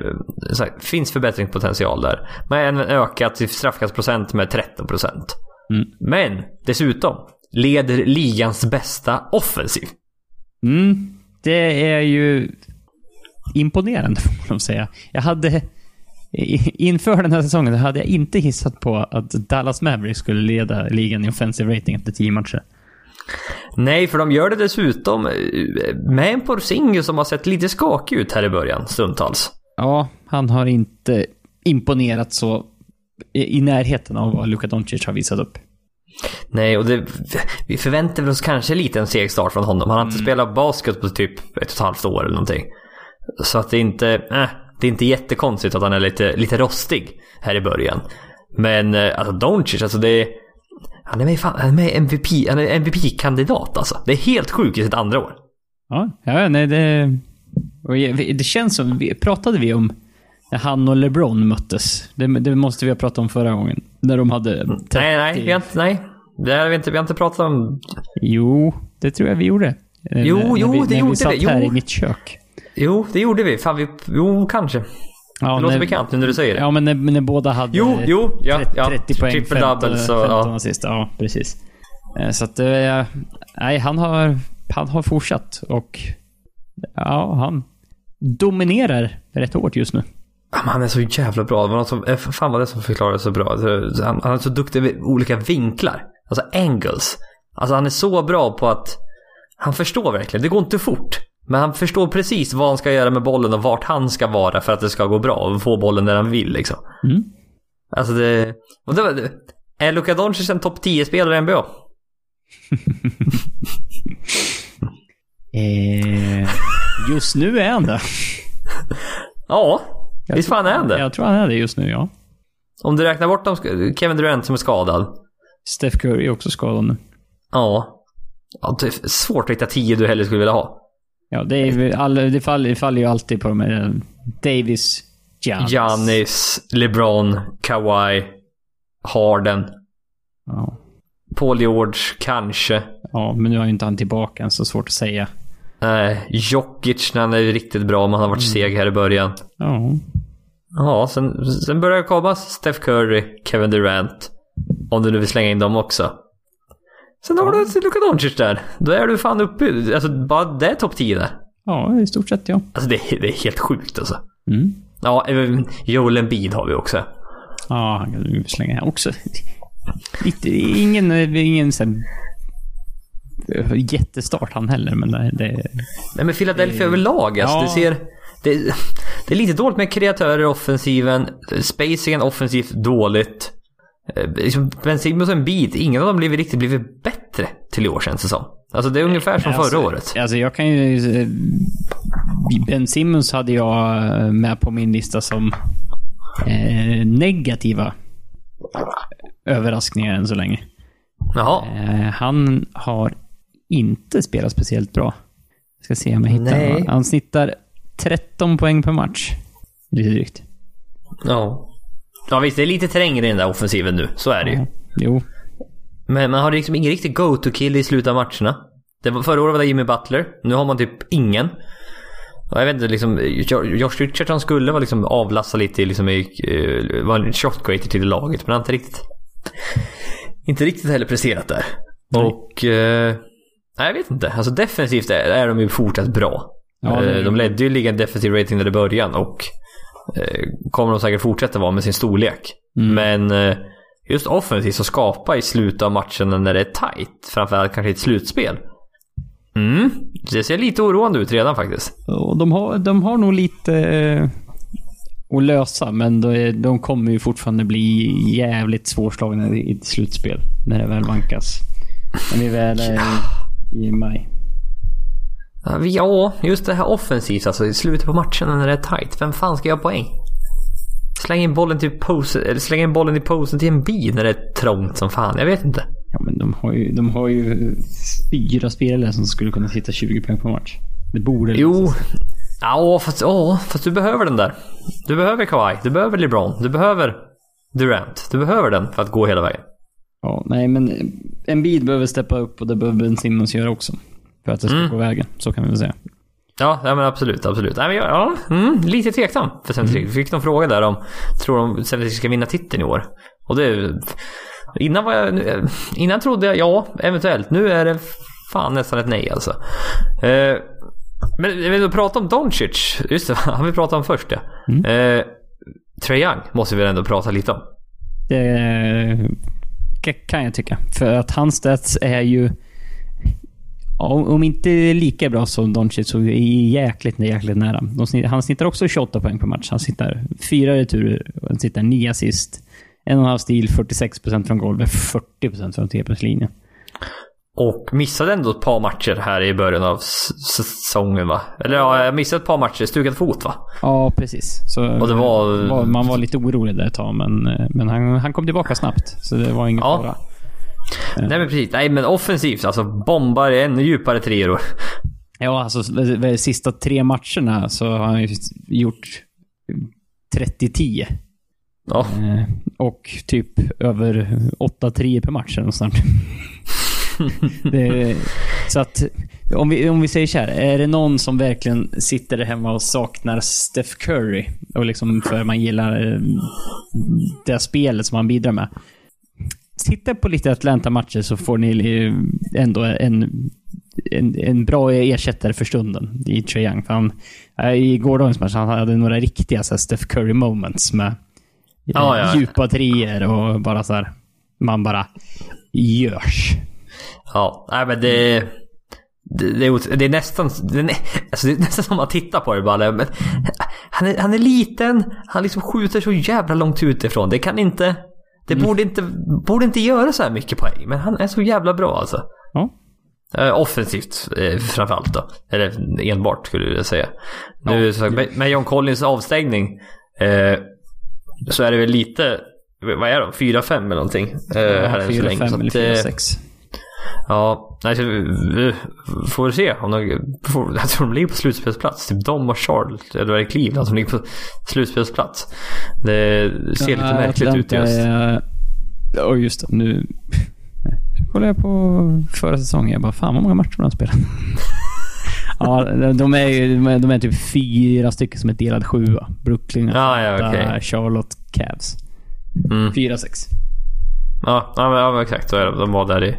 här, finns förbättringspotential där. Men ökat straffkastprocent med 13%. Mm. Men dessutom leder ligans bästa offensiv. Mm, det är ju imponerande får man säga. Jag hade... Inför den här säsongen hade jag inte hissat på att Dallas Mavericks skulle leda ligan i offensive rating efter 10 matcher. Nej, för de gör det dessutom eh, med en Porzingis som har sett lite skakig ut här i början, stundtals. Ja, han har inte imponerat så i, närheten av vad Luka Doncic har visat upp. Nej, och det, vi förväntar oss kanske lite en seg start från honom. Han har inte spelat basket på typ ett och ett halvt år eller någonting. Så att det är inte, eh, det är inte jättekonstigt att han är lite, lite rostig här i början. Men eh, alltså Doncic, alltså det är, han är med, fan, han är med MVP, han är MVP-kandidat alltså. Det är helt sjukt i sitt andra år. Ja, ja nej det... Det känns som... Pratade vi om när han och LeBron möttes? Det, det måste vi ha pratat om förra gången. När de hade 30... Nej, nej, vi har inte, nej. Det har vi inte, vi har inte pratat om. Jo, det tror jag vi gjorde. Jo, när jo, vi, det när gjorde vi satt vi, här jo. i mitt kök. Jo, det gjorde vi. Fan, vi, jo, kanske. Ja, Det låter när, bekant nu när du säger det. Ja, men när, när båda hade Jo, jo, ja, 30, ja. 30 poäng, Triple 15, double, så, 15 ja. assist. Ja, precis. Eh, Så att, eh, nej, han har, han har fortsatt och ja, han dominerar rätt hårt just nu. Ja, Han är så jävla bra. Det var något som, eh, fan vad det som förklarade så bra. Han, han är så duktig med olika vinklar. Alltså angles. Alltså han är så bra på att han förstår verkligen. Det går inte fort. Men han förstår precis vad han ska göra med bollen och vart han ska vara för att det ska gå bra och få bollen där han vill liksom. Mm. Alltså det... Och det var, är Luka Doncic en topp 10-spelare i NBA? Eh, just nu är han det. Ja, visst fan är han det. Jag tror han är det just nu, ja. Om du räknar bort de, Kevin Durant som är skadad. Steph Curry är också skadad nu. Ja. ja det är svårt att hitta 10 du hellre skulle vilja ha. Ja, det, all, det, faller, det faller ju alltid på de här eh, Davis, Giannis. Giannis, LeBron, Kawhi, Harden, Ja. Paul George, kanske. ja, men nu har ju inte han tillbaka så svårt att säga. Eh, Jokic när han är riktigt bra, men han har varit seg här i början. Ja. Ja, sen, sen börjar det komma Steph Curry, Kevin Durant. Om du nu vill slänga in dem också. Sen har du Luka Doncic där. Då är du fan uppe. Alltså bara det är topp 10 där. ja, i stort sett ja. Alltså det, är- det är helt sjukt alltså. Mm. Ja, Joel Embiid har vi också. Ja, han kan slänga här också. Lite, ingen, ingen här, jättestart han heller, men det, det Nej men Philadelphia överlag alltså. ja. Du ser... Det, det är lite dåligt med kreatörer i offensiven. Spacingen offensivt dåligt. Eh, Liksom ben Simmons och Embiid, ingen av dem blivit riktigt blivit bättre till i år känns det som. Alltså det är ungefär som Alltså, förra året. Alltså jag kan ju... eh, Ben Simmons hade jag eh, med på min lista som eh, negativa överraskningar än så länge. Jaha. Eh, han har inte spelat speciellt bra. Jag ska se om jag hittar Nej. Han snittar 13 poäng per match. Lite drygt. Ja. Ja visst, det är lite trängre i den där offensiven nu. Så är det ju. Ja. Jo. Men man har liksom ingen riktig go-to-kill i slutet av matcherna. Det var, förra året var det Jimmy Butler. Nu har man typ ingen. Jag vet inte, liksom, Jo- Josh Richardson skulle vara liksom avlasta lite, liksom, i, uh, var en shot creator till laget. Men han har inte riktigt, inte riktigt heller presterat där. Nej. Och... eh, nej, jag vet inte. Alltså defensivt är, är de ju fortsatt bra. Ja, det- Eh, de ledde ju ligan defensiv rating där i början och eh, kommer de säkert fortsätta vara med sin storlek. Mm. Men eh, just offensivt så skapa i slutet av matchen när det är tight. Framförallt kanske i ett slutspel. Mm, det ser lite oroande ut redan faktiskt. De, har, de har nog lite eh, att lösa, men de, de kommer ju fortfarande bli jävligt svårslagna i ett slutspel. När det väl vankas. När vi väl är i maj. Ja, just det här offensivt alltså i slutet på matchen när det är tight. Vem fan ska göra poäng? Släng in bollen till posen, eller släng in bollen i posen till en bil när det är trångt som fan. Jag vet inte. Ja, men de har ju, de har ju fyra spelare som skulle kunna sitta 20 poäng per match. Det borde Jo. Ja, fast, ja, fast du behöver den där. Du behöver Kawhi, du behöver LeBron, du behöver Durant. Du behöver den för att gå hela vägen. Ja, nej men en bil behöver steppa upp och det behöver Ben Simmons göra också. För att det ska Mm. gå vägen. Så kan vi väl säga. Ja, ja men absolut, absolut. Nej, men jag, ja, mm, lite tveksam för Celtic. Mm. Fick någon fråga där om, tror de Celtic ska vinna titeln i år? Och det... Innan var jag... Innan trodde jag ja, eventuellt. Nu är det fan nästan ett nej alltså. Eh, men vi vill prata om Doncic. Just det, han vill prata om först ja. Mm. Eh, Trae Young måste vi väl ändå prata lite om. Det kan jag tycka. För att hans stats är ju... Om inte lika bra som Doncic så är jäkligt, jäkligt nära. Han snittar också 28 poäng per match. Han snittar fyra returer, han snittar 9 assist, en och en halv stil, 46% från golvet, 40% från trepoängslinjen. Och missade ändå ett par matcher här i början av säsongen va? Eller ja, jag missade ett par matcher, stukad fot va? Ja, precis. Så och det var... Man var lite orolig där ett tag, men, men han, han kom tillbaka snabbt. Så det var ingen ja. fara. Nej men precis. Nej men offensivt alltså. Bombar ännu djupare treor. Ja, alltså de sista tre matcherna så har han ju gjort 30-10. Ja. Eh, och typ över 8-3 per match någonstans. det, så att, om vi, om vi säger så här. Är det någon som verkligen sitter hemma och saknar Steph Curry, och liksom för man gillar eh, det spelet som han bidrar med. Titta på lite Atlanta-matcher så får ni ändå en, en, en bra ersättare för stunden i Trae Young. För han, eh, I gårdagens match han hade några riktiga så här, Steph Curry moments med ah, ja. djupa treor och bara så här, Man bara görs. Ja, nej men det... Det, det, är, det är nästan... Det är, alltså det är nästan som att titta på det bara. Men han, är, han är liten. Han liksom skjuter så jävla långt utifrån. Det kan inte... Det mm. borde, inte, borde inte göra så här mycket poäng. Men han är så jävla bra alltså. Ja. Uh, offensivt eh, framförallt då. Eller enbart skulle jag säga. Nu, ja. så, med, med John Collins avstängning eh, så är det väl lite... Vad är de? 4-5 eller någonting? Eh, ja, 4-5 eller 4-6. Ja, nej, vi får se om de... Får, jag tror de ligger på slutspelsplats. Typ de och Charlotte, eller är det Cleveland som ligger på slutspelsplats. Det ser ja, lite märkligt Atlanta ut just. Ja, och just det, nu... kollar jag på förra säsongen. Jag bara, fan vad många matcher de har spelat. ja, de är, de är typ fyra stycken som är delad sjua. Brooklyn, ah, ja, okay. Charlotte, Cavs. Mm. Fyra, sex. Ja, ja, ja exakt. De var där i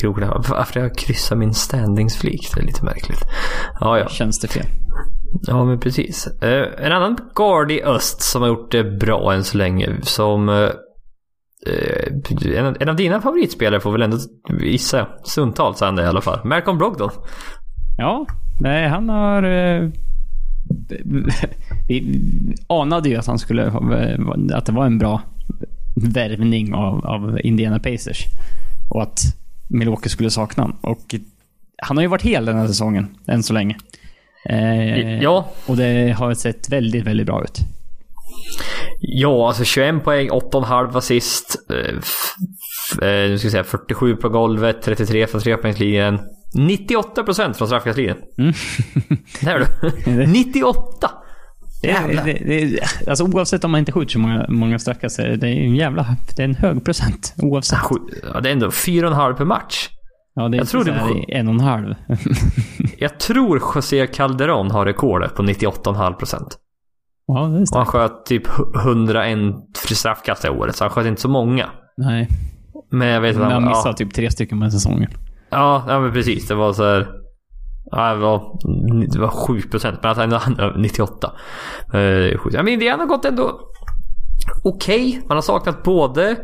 krokarna. Varför jag kryssar min standings-flik? Det är lite märkligt. Ja, ja. Känns det fel? Ja, men precis. Uh, en annan guard i öst som har gjort det bra än så länge. Som... Uh, en, en, av dina favoritspelare får väl ändå gissa. Stundtals han det i alla fall. Malcolm Brogdon. Ja, nej han har... Uh, vi anade ju att han skulle... Att det var en bra värvning av, av Indiana Pacers. Och att Milwaukee skulle sakna. Och han har ju varit hel den här säsongen, än så länge. Eh, ja. Och det har sett väldigt, väldigt bra ut. Ja, alltså 21 poäng, 8,5 assist. Eh, eh, nu ska vi säga 47 på golvet, 33 från trepoängslinjen. 98% från straffkastlinjen. Mm. Där du. 98! Det, det, det, alltså oavsett om man inte skjuter så många, många straffkast, det är en jävla... Det är en hög procent. Oavsett. Ja, det är ändå 4,5 per match. Ja, det är jag tror det var... en och en halv. jag tror José Calderon har rekordet på 98,5 procent. Ja, det är han sköt typ 101 straffkast i året, så han sköt inte så många. Nej. Men jag vet att han... Han missade ja. typ tre stycken med säsongen. Ja, ja men precis. Det var så här... Ja, det var, det var 7 procent, men att han är 98. Eh, ja, men Indiana har gått ändå okej. Okay. Man har saknat både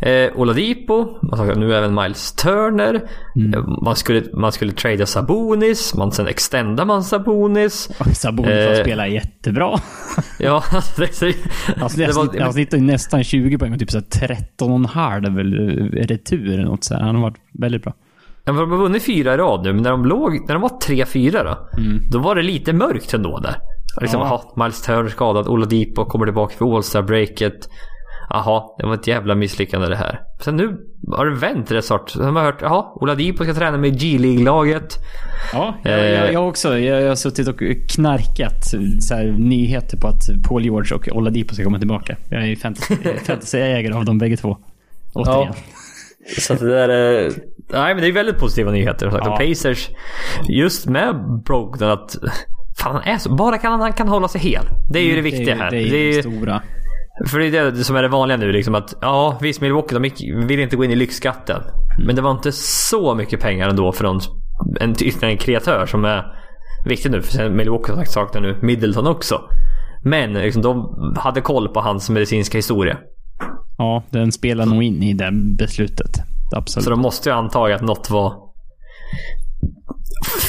eh, Oladipo, man har saknat nu även Miles Turner. Mm. Eh, man, skulle, man skulle trada Sabonis, man, sen extenda man Sabonis. Sabonis eh, spelar jättebra. ja, alltså det, det, alltså, det var, han snittar nästan 20 poäng och typ 13,5 retur eller något så här. Han har varit väldigt bra. Ja, de har vunnit fyra i rad nu, men när de, låg, när de var 3-4 då. Mm. Då var det lite mörkt ändå där. Liksom, ja. aha, Miles Turner skadad, Oladipo kommer tillbaka för All-Star-breaket. Jaha, det var ett jävla misslyckande det här. Sen nu har det vänt rätt snart. Sen har man hört, jaha, Oladipo ska träna med G-League-laget. Ja, jag, jag, jag också. Jag, jag har suttit och knarkat så här, nyheter på att Paul George och Oladipo ska komma tillbaka. Jag är ju fantasy-ägare av dem bägge två. Återigen. Ja. Så det där är... Nej men det är väldigt positiva nyheter. Sagt. Ja. Och Pacers, just med Brogdon att... Fan han är så... Bara kan han, han kan hålla sig hel. Det är ju det viktiga Mm, det, här. Det är Det är- det stora. För det är det som är det vanliga nu liksom att ja visst Milwaukee de gick, vill inte gå in i lyxskatten. Men det var inte så mycket pengar ändå från en ytterligare en kreatör som är viktig nu. För sen Milwaukee som sagt saknar nu Middleton också. Men liksom, de hade koll på hans medicinska historia. Ja, den spelar nog in i det beslutet. Absolut. Så de måste ju anta att något var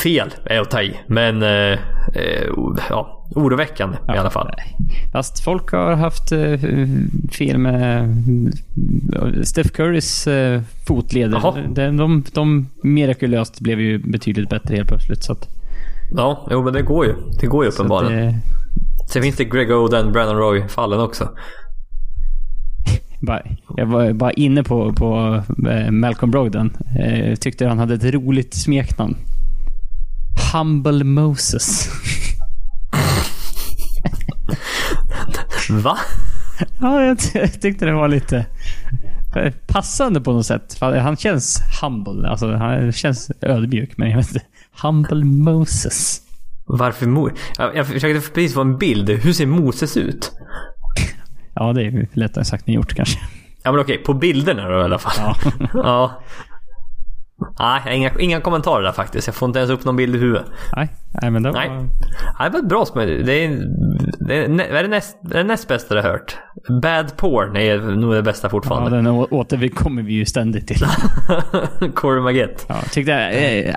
fel, är att ta i. Men eh, eh, ja, oroväckande i alla fall. Fast folk har haft eh, fel med eh, Steph Currys eh, fotleder. De, de, de mirakulöst blev ju betydligt bättre helt plötsligt. Så att, Ja, jo men det går ju. Det går ju uppenbarligen. det, Sen finns det Greg Oden, Brandon Roy fallen också. Bara, jag var bara inne på, på eh, Malcolm Brogdon. Eh, tyckte han hade ett roligt smeknamn. Humble Moses. Va? ja, jag, ty- jag tyckte det var lite eh, passande på något sätt. Han känns humble. Alltså, han känns ödmjuk, men jag vet inte. Humble Moses. Varför Mo... Jag, jag försökte precis få en bild. Hur ser Moses ut? Ja, det är lättare sagt än gjort kanske. Ja men okej, på bilderna då i alla fall. Ja. ja. Nej, inga, inga kommentarer där faktiskt. Jag får inte ens upp någon bild i huvudet. Nej, nej, men det var... Nej. Nej, det var ett bra spel. Det är, det är, är det, näst, det näst bästa jag har hört. Bad Porn är nog det bästa Ja, fortfarande. den å- återkommer vi ju ständigt till. Corey Maggette. Ja, tyckte jag... Eh,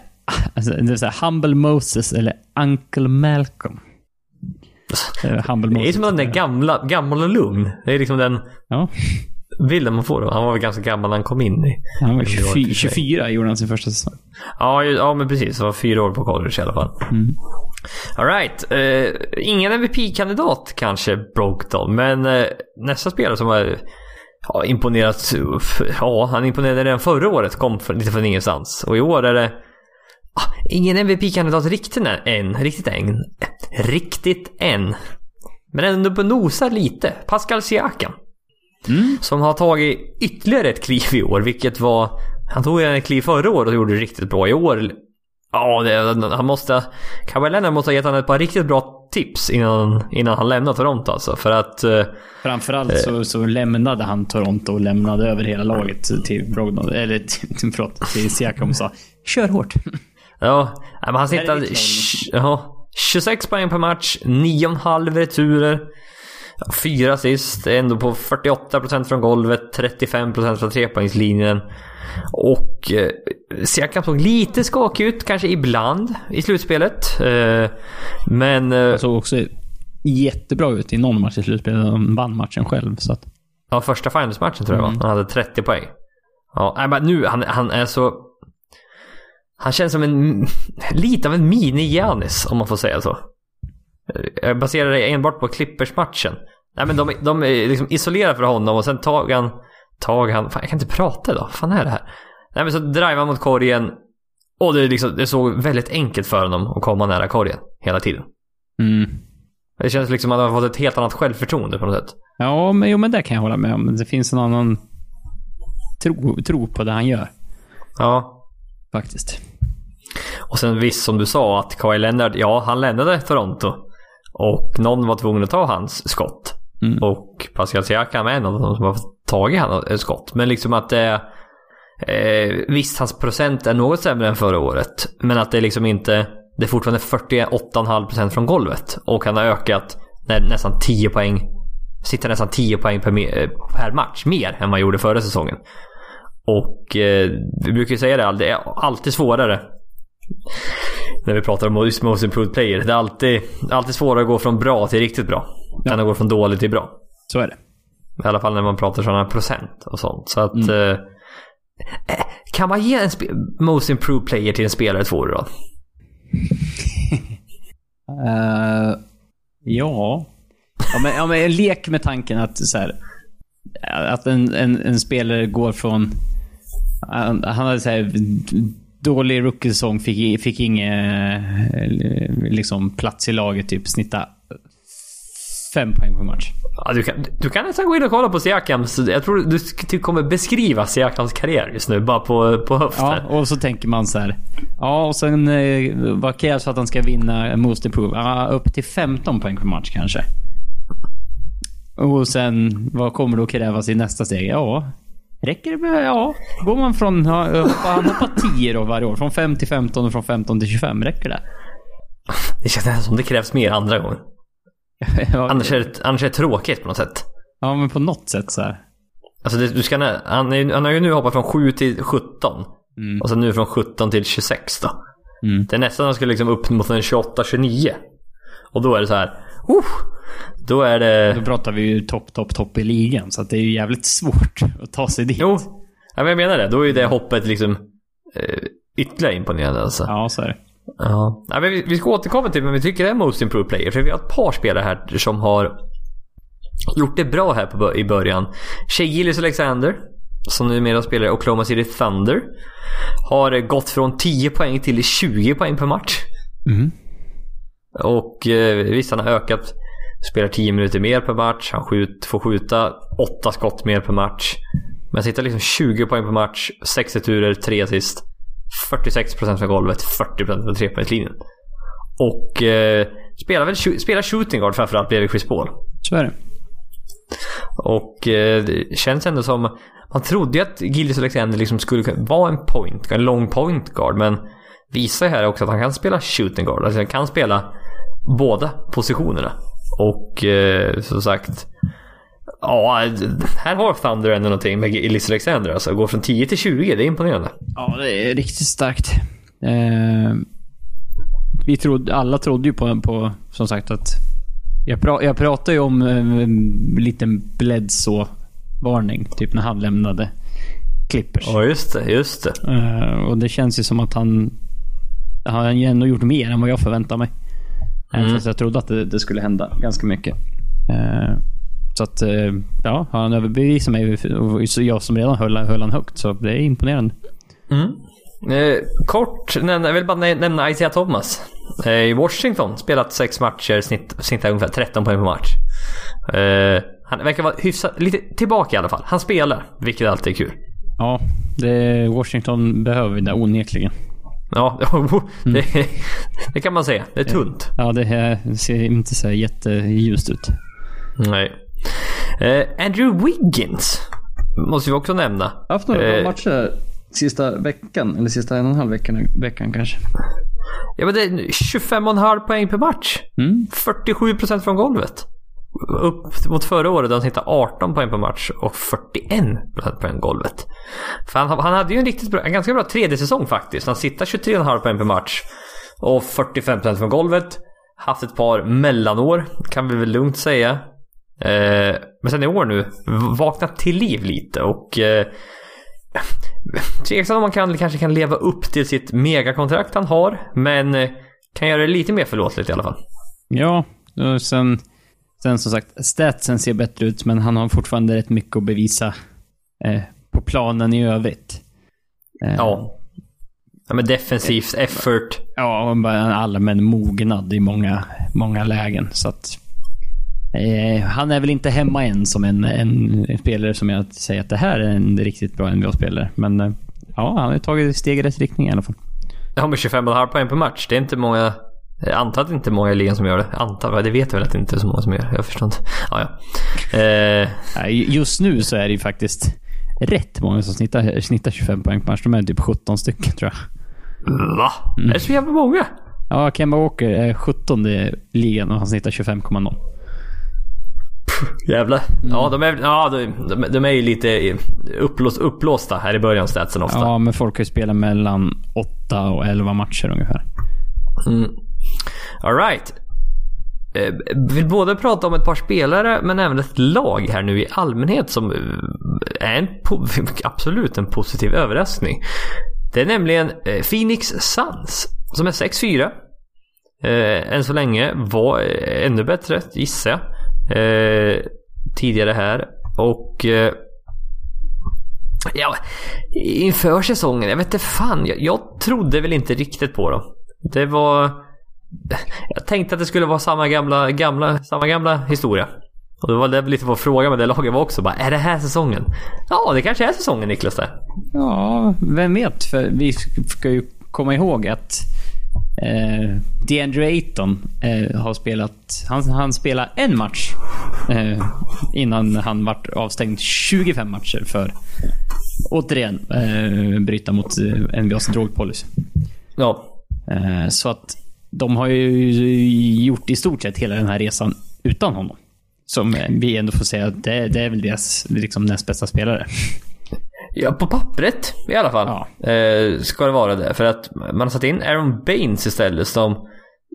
alltså, det är så här, Humble Moses eller Uncle Malcolm. Eh, Humble Det är som den där gamla, gammal och lugn. Det är liksom den Ja, bilden man får. Han var väl ganska gammal när han kom in i... han var Det var 24, inte 24 gjorde han sin första säsong. Ja, ja men precis. Det var fyra år på college i alla fall. Mm. Alright. Uh, ingen MVP-kandidat kanske, Brogdon. Men eh, nästa spelare som har ja, imponerat. Ja, han imponerade redan förra året. Kom för, lite från ingenstans. Och i år är det ah, ingen MVP-kandidat riktigt än. Riktigt än. Riktigt än. Men ändå på nosar lite. Pascal Siakam. Mm. Som har tagit ytterligare ett kliv i år, vilket var... Han tog ett kliv förra året och gjorde det riktigt bra. I år... Ja, det, han måste... Kawhi Leonard måste ha gett honom ett par riktigt bra tips innan, innan han lämnade Toronto alltså. För att... eh, Framförallt så, så lämnade han Toronto och lämnade över hela laget till Brogdon. Eller till, förlåt, till Siakam och sa Kör hårt. Ja, men han sh- Ja, 26 poäng per match, 9,5 returer. Fyra assist, ändå på 48% från golvet, 35% från trepoängslinjen. Och eh, Siakam såg lite skakig ut, kanske ibland, i slutspelet. Eh, men... Eh, såg också jättebra ut i någon match i slutspelet. Han vann matchen själv. Så att, ja, första finalsmatchen tror jag Mm. Han hade 30 poäng. Ja, men nu, han, han är så... Han känns som en... Lite av en mini-Giannis, om man får säga så. Jag baserar det enbart på Clippers-matchen. Nej men de, de är liksom isolerade för honom och sen tag han... Tag han... Fan, jag kan inte prata idag. Vad fan är det här? Nej men så driver han mot korgen. Och det, är liksom, det såg väldigt enkelt för honom att komma nära korgen hela tiden. mm. Det känns liksom att han har fått ett helt annat självförtroende på något sätt. Ja, men, jo, men det kan jag hålla med om. Det finns en annan tro, tro på det han gör. Ja. Faktiskt. Och sen visst som du sa att Kawhi Leonard, ja han lämnade Toronto. Och någon var tvungen att ta hans skott. Mm. Och Pascal Siakam är en av dem som har tagit hans skott. Men liksom att det... Eh, visst, hans procent är något sämre än förra året. Men att det liksom inte... Det är fortfarande 48,5% från golvet. Och han har ökat nä, nästan 10 poäng. Sitter nästan 10 poäng per, eh, per match. Mer än vad han gjorde förra säsongen. Och eh, vi brukar ju säga det, det är alltid svårare. När vi pratar om most improved player. Det är alltid, alltid svårare att gå från bra till riktigt bra. Ja. Än att gå från dåligt till bra. Så är det. I alla fall när man pratar sådana procent och sånt. Så att... Mm. Eh, kan man ge en most improved player till en spelare två år i rad? Eh, ja. Ja men, ja, men lek med tanken att så här, Att en, en, en spelare går från... Han, han hade så här, dålig rookie-säsong, fick, fick ingen liksom, plats i laget, typ snitta fem poäng per match. Ja, du, kan, du kan nästan gå in och kolla på Siakams. Jag tror du, du kommer beskriva Siakams karriär just nu, bara på, på höften. Ja, och så tänker man så här. Ja, och sen eh, vad krävs för att han ska vinna Most Improved? Ja, upp till 15 poäng per match kanske. Och sen, vad kommer då krävas i nästa steg? Ja, räcker det med... Ja, går man från... Han hoppar 10 då varje år. Från 5 till 15 och från 15 till 25. Räcker det? Det känns nästan som det krävs mer andra gången. ja, Annars är, det, annars är det tråkigt på något sätt. ja, men på något sätt så här. Alltså det, du ska, han, är, han har ju nu hoppat från 7 till 17. Mm. Och sen nu från 17 till 26 då. Mm. Det är nästan han skulle liksom upp mot en 28-29. Och då är det så här. Uh, då är det... Då pratar vi ju topp, topp, topp i ligan. Så att det är ju jävligt svårt att ta sig dit. Jo, ja, men jag menar det. Då är ju det hoppet liksom eh, ytterligare imponerande alltså. Ja, så är det. Ja. Ja, men vi, vi ska återkomma till vem vi tycker är Most Improved Player. För vi har ett par spelare här som har gjort det bra här på, i början. Shea Gillis Alexander, som numera spelar i Oklahoma City Thunder, har gått från 10 poäng till 20 poäng per match. Mm. Och eh, visst, han har ökat. Spelar 10 minuter mer per match. Han skjut, får skjuta 8 skott mer per match. Men sitter liksom 20 poäng per match, 6 returer, 3 assist. 46% från golvet, 40% från trepoängslinjen. Och eh, spelar väl spelar shooting guard framförallt bredvid Chris Paul. Så är det. Och eh, det känns ändå som... Man trodde ju att Gillis Alexander liksom skulle kunna vara en point, en lång point guard. Men visar ju här också att han kan spela shooting guard. Alltså han kan spela båda positionerna. Och eh, som sagt... Ja, här har Thunder ändå någonting med Gillis Alexander. Alltså gå från 10 till 20, det är imponerande. Ja, det är riktigt starkt. Eh, vi trodde, alla trodde ju på, på som sagt att... Jag, pra, jag pratade ju om eh, en liten Bledsoe-varning, typ när han lämnade Clippers. Ja, just det. Just det. Eh, och det känns ju som att han... Han har ju ändå gjort mer än vad jag förväntade mig. Mm. fast jag trodde att det, det skulle hända ganska mycket. Eh, så att, eh, ja, han överbevisade mig. Och jag som redan höll, höll han högt. Så det är imponerande. Mm. Eh, kort, jag vill bara nä- nämna Isaiah Thomas. Eh, I Washington, spelat sex matcher, snitt, snittar ungefär 13 poäng per match. Eh, han verkar vara hyfsat, lite tillbaka i alla fall. Han spelar, vilket alltid är kul. Ja, det, Washington behöver det onekligen. Ja, det, det kan man säga. Det är tunt. Ja, det, här ser inte så jätteljust ut. Nej. Eh, Andrew Wiggins måste vi också nämna. Jag har haft några Eh, matcher sista veckan. Eller sista en och en halv veckan, veckan kanske. Ja, men det är 25,5 poäng per match. Mm. 47% från golvet. Upp mot förra året där han snittade 18 poäng per match och 41 procent poäng golvet. För han, han hade ju en riktigt bra, en ganska bra tredje säsong faktiskt. Han sitter 23,5 poäng per match och 45 procent från golvet. Haft ett par mellanår kan vi väl lugnt säga. Eh, men sen i år nu vaknat till liv lite och eh, Tveksamt om man kan, kanske kan leva upp till sitt megakontrakt han har. Men eh, kan göra det lite mer förlåtligt i alla fall. Ja, sen, sen som sagt, statsen ser bättre ut, men han har fortfarande rätt mycket att bevisa eh, på planen i övrigt. Eh, Ja. ja men defensivt, effort. Ja, och bara en allmän mognad i många, många lägen. Så att, eh, han är väl inte hemma än som en, en, en spelare som jag säger att det här är en riktigt bra NBA-spelare. Men eh, ja, han har tagit steg i rätt riktning i alla fall. Ja men 25,5 poäng per match. Det är inte många... Jag antar att det inte är många i ligan som gör det. Antar, det vet jag väl att det inte är så många som gör. Jag förstår inte. Ja, ja. Eh, Just nu så är det ju faktiskt rätt många som snittar, snittar 25 poäng per match. De är typ 17 stycken tror jag. va? Är det så jävla många? Ja, Kemba Walker är 17 i ligan och han snittar 25,0. Jävlar. Ja, de är, ja de, de, de är ju lite upplås, upplåsta här i början statsen ofta. Ja, men folk har ju spelat mellan 8 och 11 matcher ungefär. Mm. Alright. Eh, vill både prata om ett par spelare men även ett lag här nu i allmänhet som eh, är en absolut en positiv överraskning. Det är nämligen eh, Phoenix Suns som är 6-4. Eh, än så länge var eh, ännu bättre gissar jag. Eh, tidigare här. Och eh, Ja, inför säsongen, jag vet inte fan. Jag, jag trodde väl inte riktigt på dem. Det var... Jag tänkte att det skulle vara samma gamla, gamla, samma gamla historia. Och det var det lite på frågan med det laget var också. Bara, är det här säsongen? Ja, det kanske är säsongen Niklas det. Ja, vem vet? För vi ska ju komma ihåg att eh, DeAndre Ayton eh, har spelat... Han, han spelade en match eh, innan han vart avstängd 25 matcher för återigen eh, bryta mot eh, NBAs drogpolicy. Ja. Eh, så att de har ju gjort i stort sett hela den här resan utan honom. Som vi ändå får säga det, det är väl deras liksom, näst bästa spelare. Ja, på pappret i alla fall. Ja. Eh, ska det vara det. För att man har satt in Aaron Baines istället som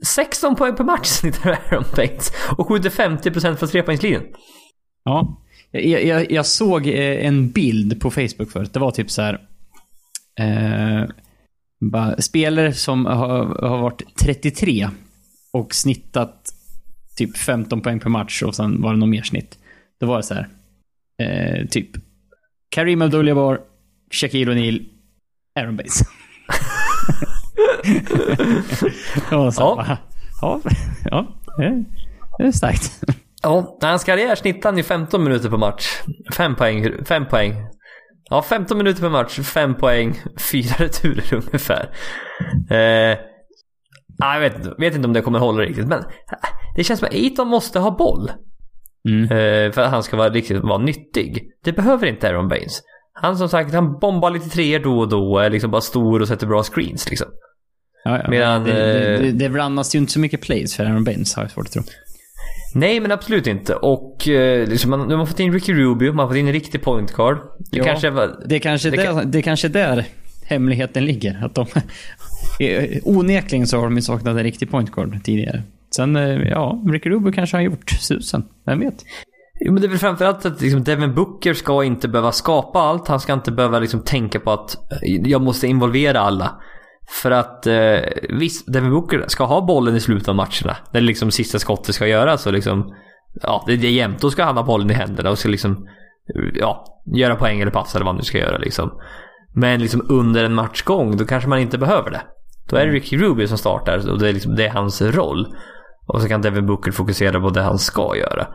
16 poäng per match snittar Aaron Baines. Och skjuter 50% från trepoängslinjen. Ja. Jag, jag, jag såg eh, en bild på Facebook förut. Det var typ så här. Eh, spelare som har, har varit 33 och snittat typ 15 poäng per match och sen var det något mer snitt. Då var det så här. Eh, typ Karim Abdul-Jabbar, Shaquille O'Neal, Aaron ja, så, Ja. ja. ja, ja, det är starkt. Ja, hans karriär snittar han ju 15 minuter per match. 5 poäng, 5 poäng. Ja, 15 minuter per match, 5 poäng, 4 returer ungefär. Eh, ja, jag vet, inte- vet inte om det kommer hålla riktigt, men det känns som att Aiton måste ha boll. Mm. Eh, för att han ska vara riktigt vara nyttig. Det behöver inte Aaron Baines. Han som sagt, han bombar lite treor då och då, är liksom bara stor och sätter bra screens liksom. Ja, ja. Medan, det, det, eh, det, det ju inte så mycket plays för Aaron Baines har jag svårt att tro. Nej, men absolut inte. Och eh, liksom, man, de har fått in Ricky Rubio, man har fått in en riktig point guard. Det Ja. kanske. Det kanske, Det där, kan- det kanske där hemligheten ligger. Att de, onekligen så har de saknat en riktig point guard tidigare. Sen, eh, ja, Ricky Rubio kanske har gjort susen. Vem vet? Jo, men det är väl framförallt att liksom, Devin Booker ska inte behöva skapa allt. Han ska inte behöva liksom, tänka på att eh, jag måste involvera alla. För att eh, visst, Devin Booker ska ha bollen i slutet av matcherna. När liksom sista skottet ska göras. Och liksom, ja, det är jämnt. Då ska han ha bollen i händerna och ska liksom, ja, göra poäng eller passa eller vad han nu ska göra liksom. Men liksom under en matchgång, då kanske man inte behöver det. Då är det Ricky Rubio som startar och det är, liksom, det är hans roll. Och så kan Devin Booker fokusera på det han ska göra.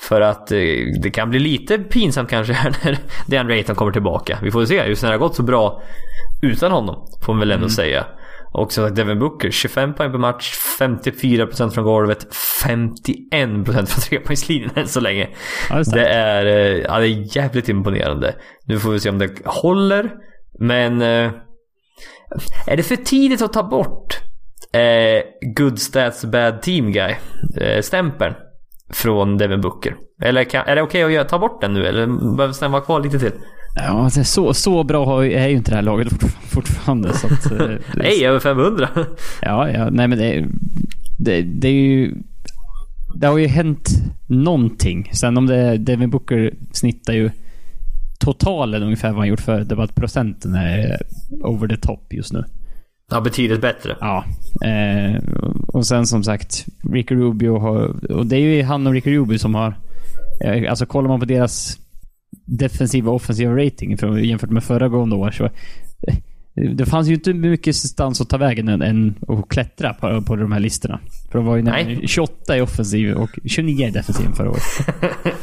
För att eh, det kan bli lite pinsamt kanske här när DeAndre Ayton kommer tillbaka. Vi får se. Just när det har gått så bra utan honom, får man väl ändå säga. Och som sagt Devin Booker, 25 poäng per match, 54% från golvet, 51% från trepoängslinjen än så länge. Ja, det är starkt. det, är, eh, ja, det är jävligt imponerande. Nu får vi se om det håller. Men eh, är det för tidigt att ta bort eh, Good Stats Bad Team Guy eh, stämpeln från Devin Booker? Eller kan, är det okej att göra- ta bort den nu eller behöver den vara kvar lite till? Ja, alltså, så, så bra är ju inte det här laget fort- fortfarande. Så att, eh, Nej, över 500. Ja, ja, nej men det, det, det är ju... Det har ju hänt någonting. Sen om det är Devin Booker snittar ju totalen ungefär vad han gjort för Det var att procenten är over the top just nu. ja, betydligt bättre. Ja. Eh, och sen som sagt, Ricky Rubio har... Och det är ju han och Ricky Rubio som har... Eh, alltså kollar man på deras defensiva och offensiva rating för, jämfört med föregående år så... eh, Det fanns ju inte mycket stans att ta vägen än, än att klättra på, på de här listorna. För de var ju nämligen 28 i offensiv och 29 i defensiv förra året.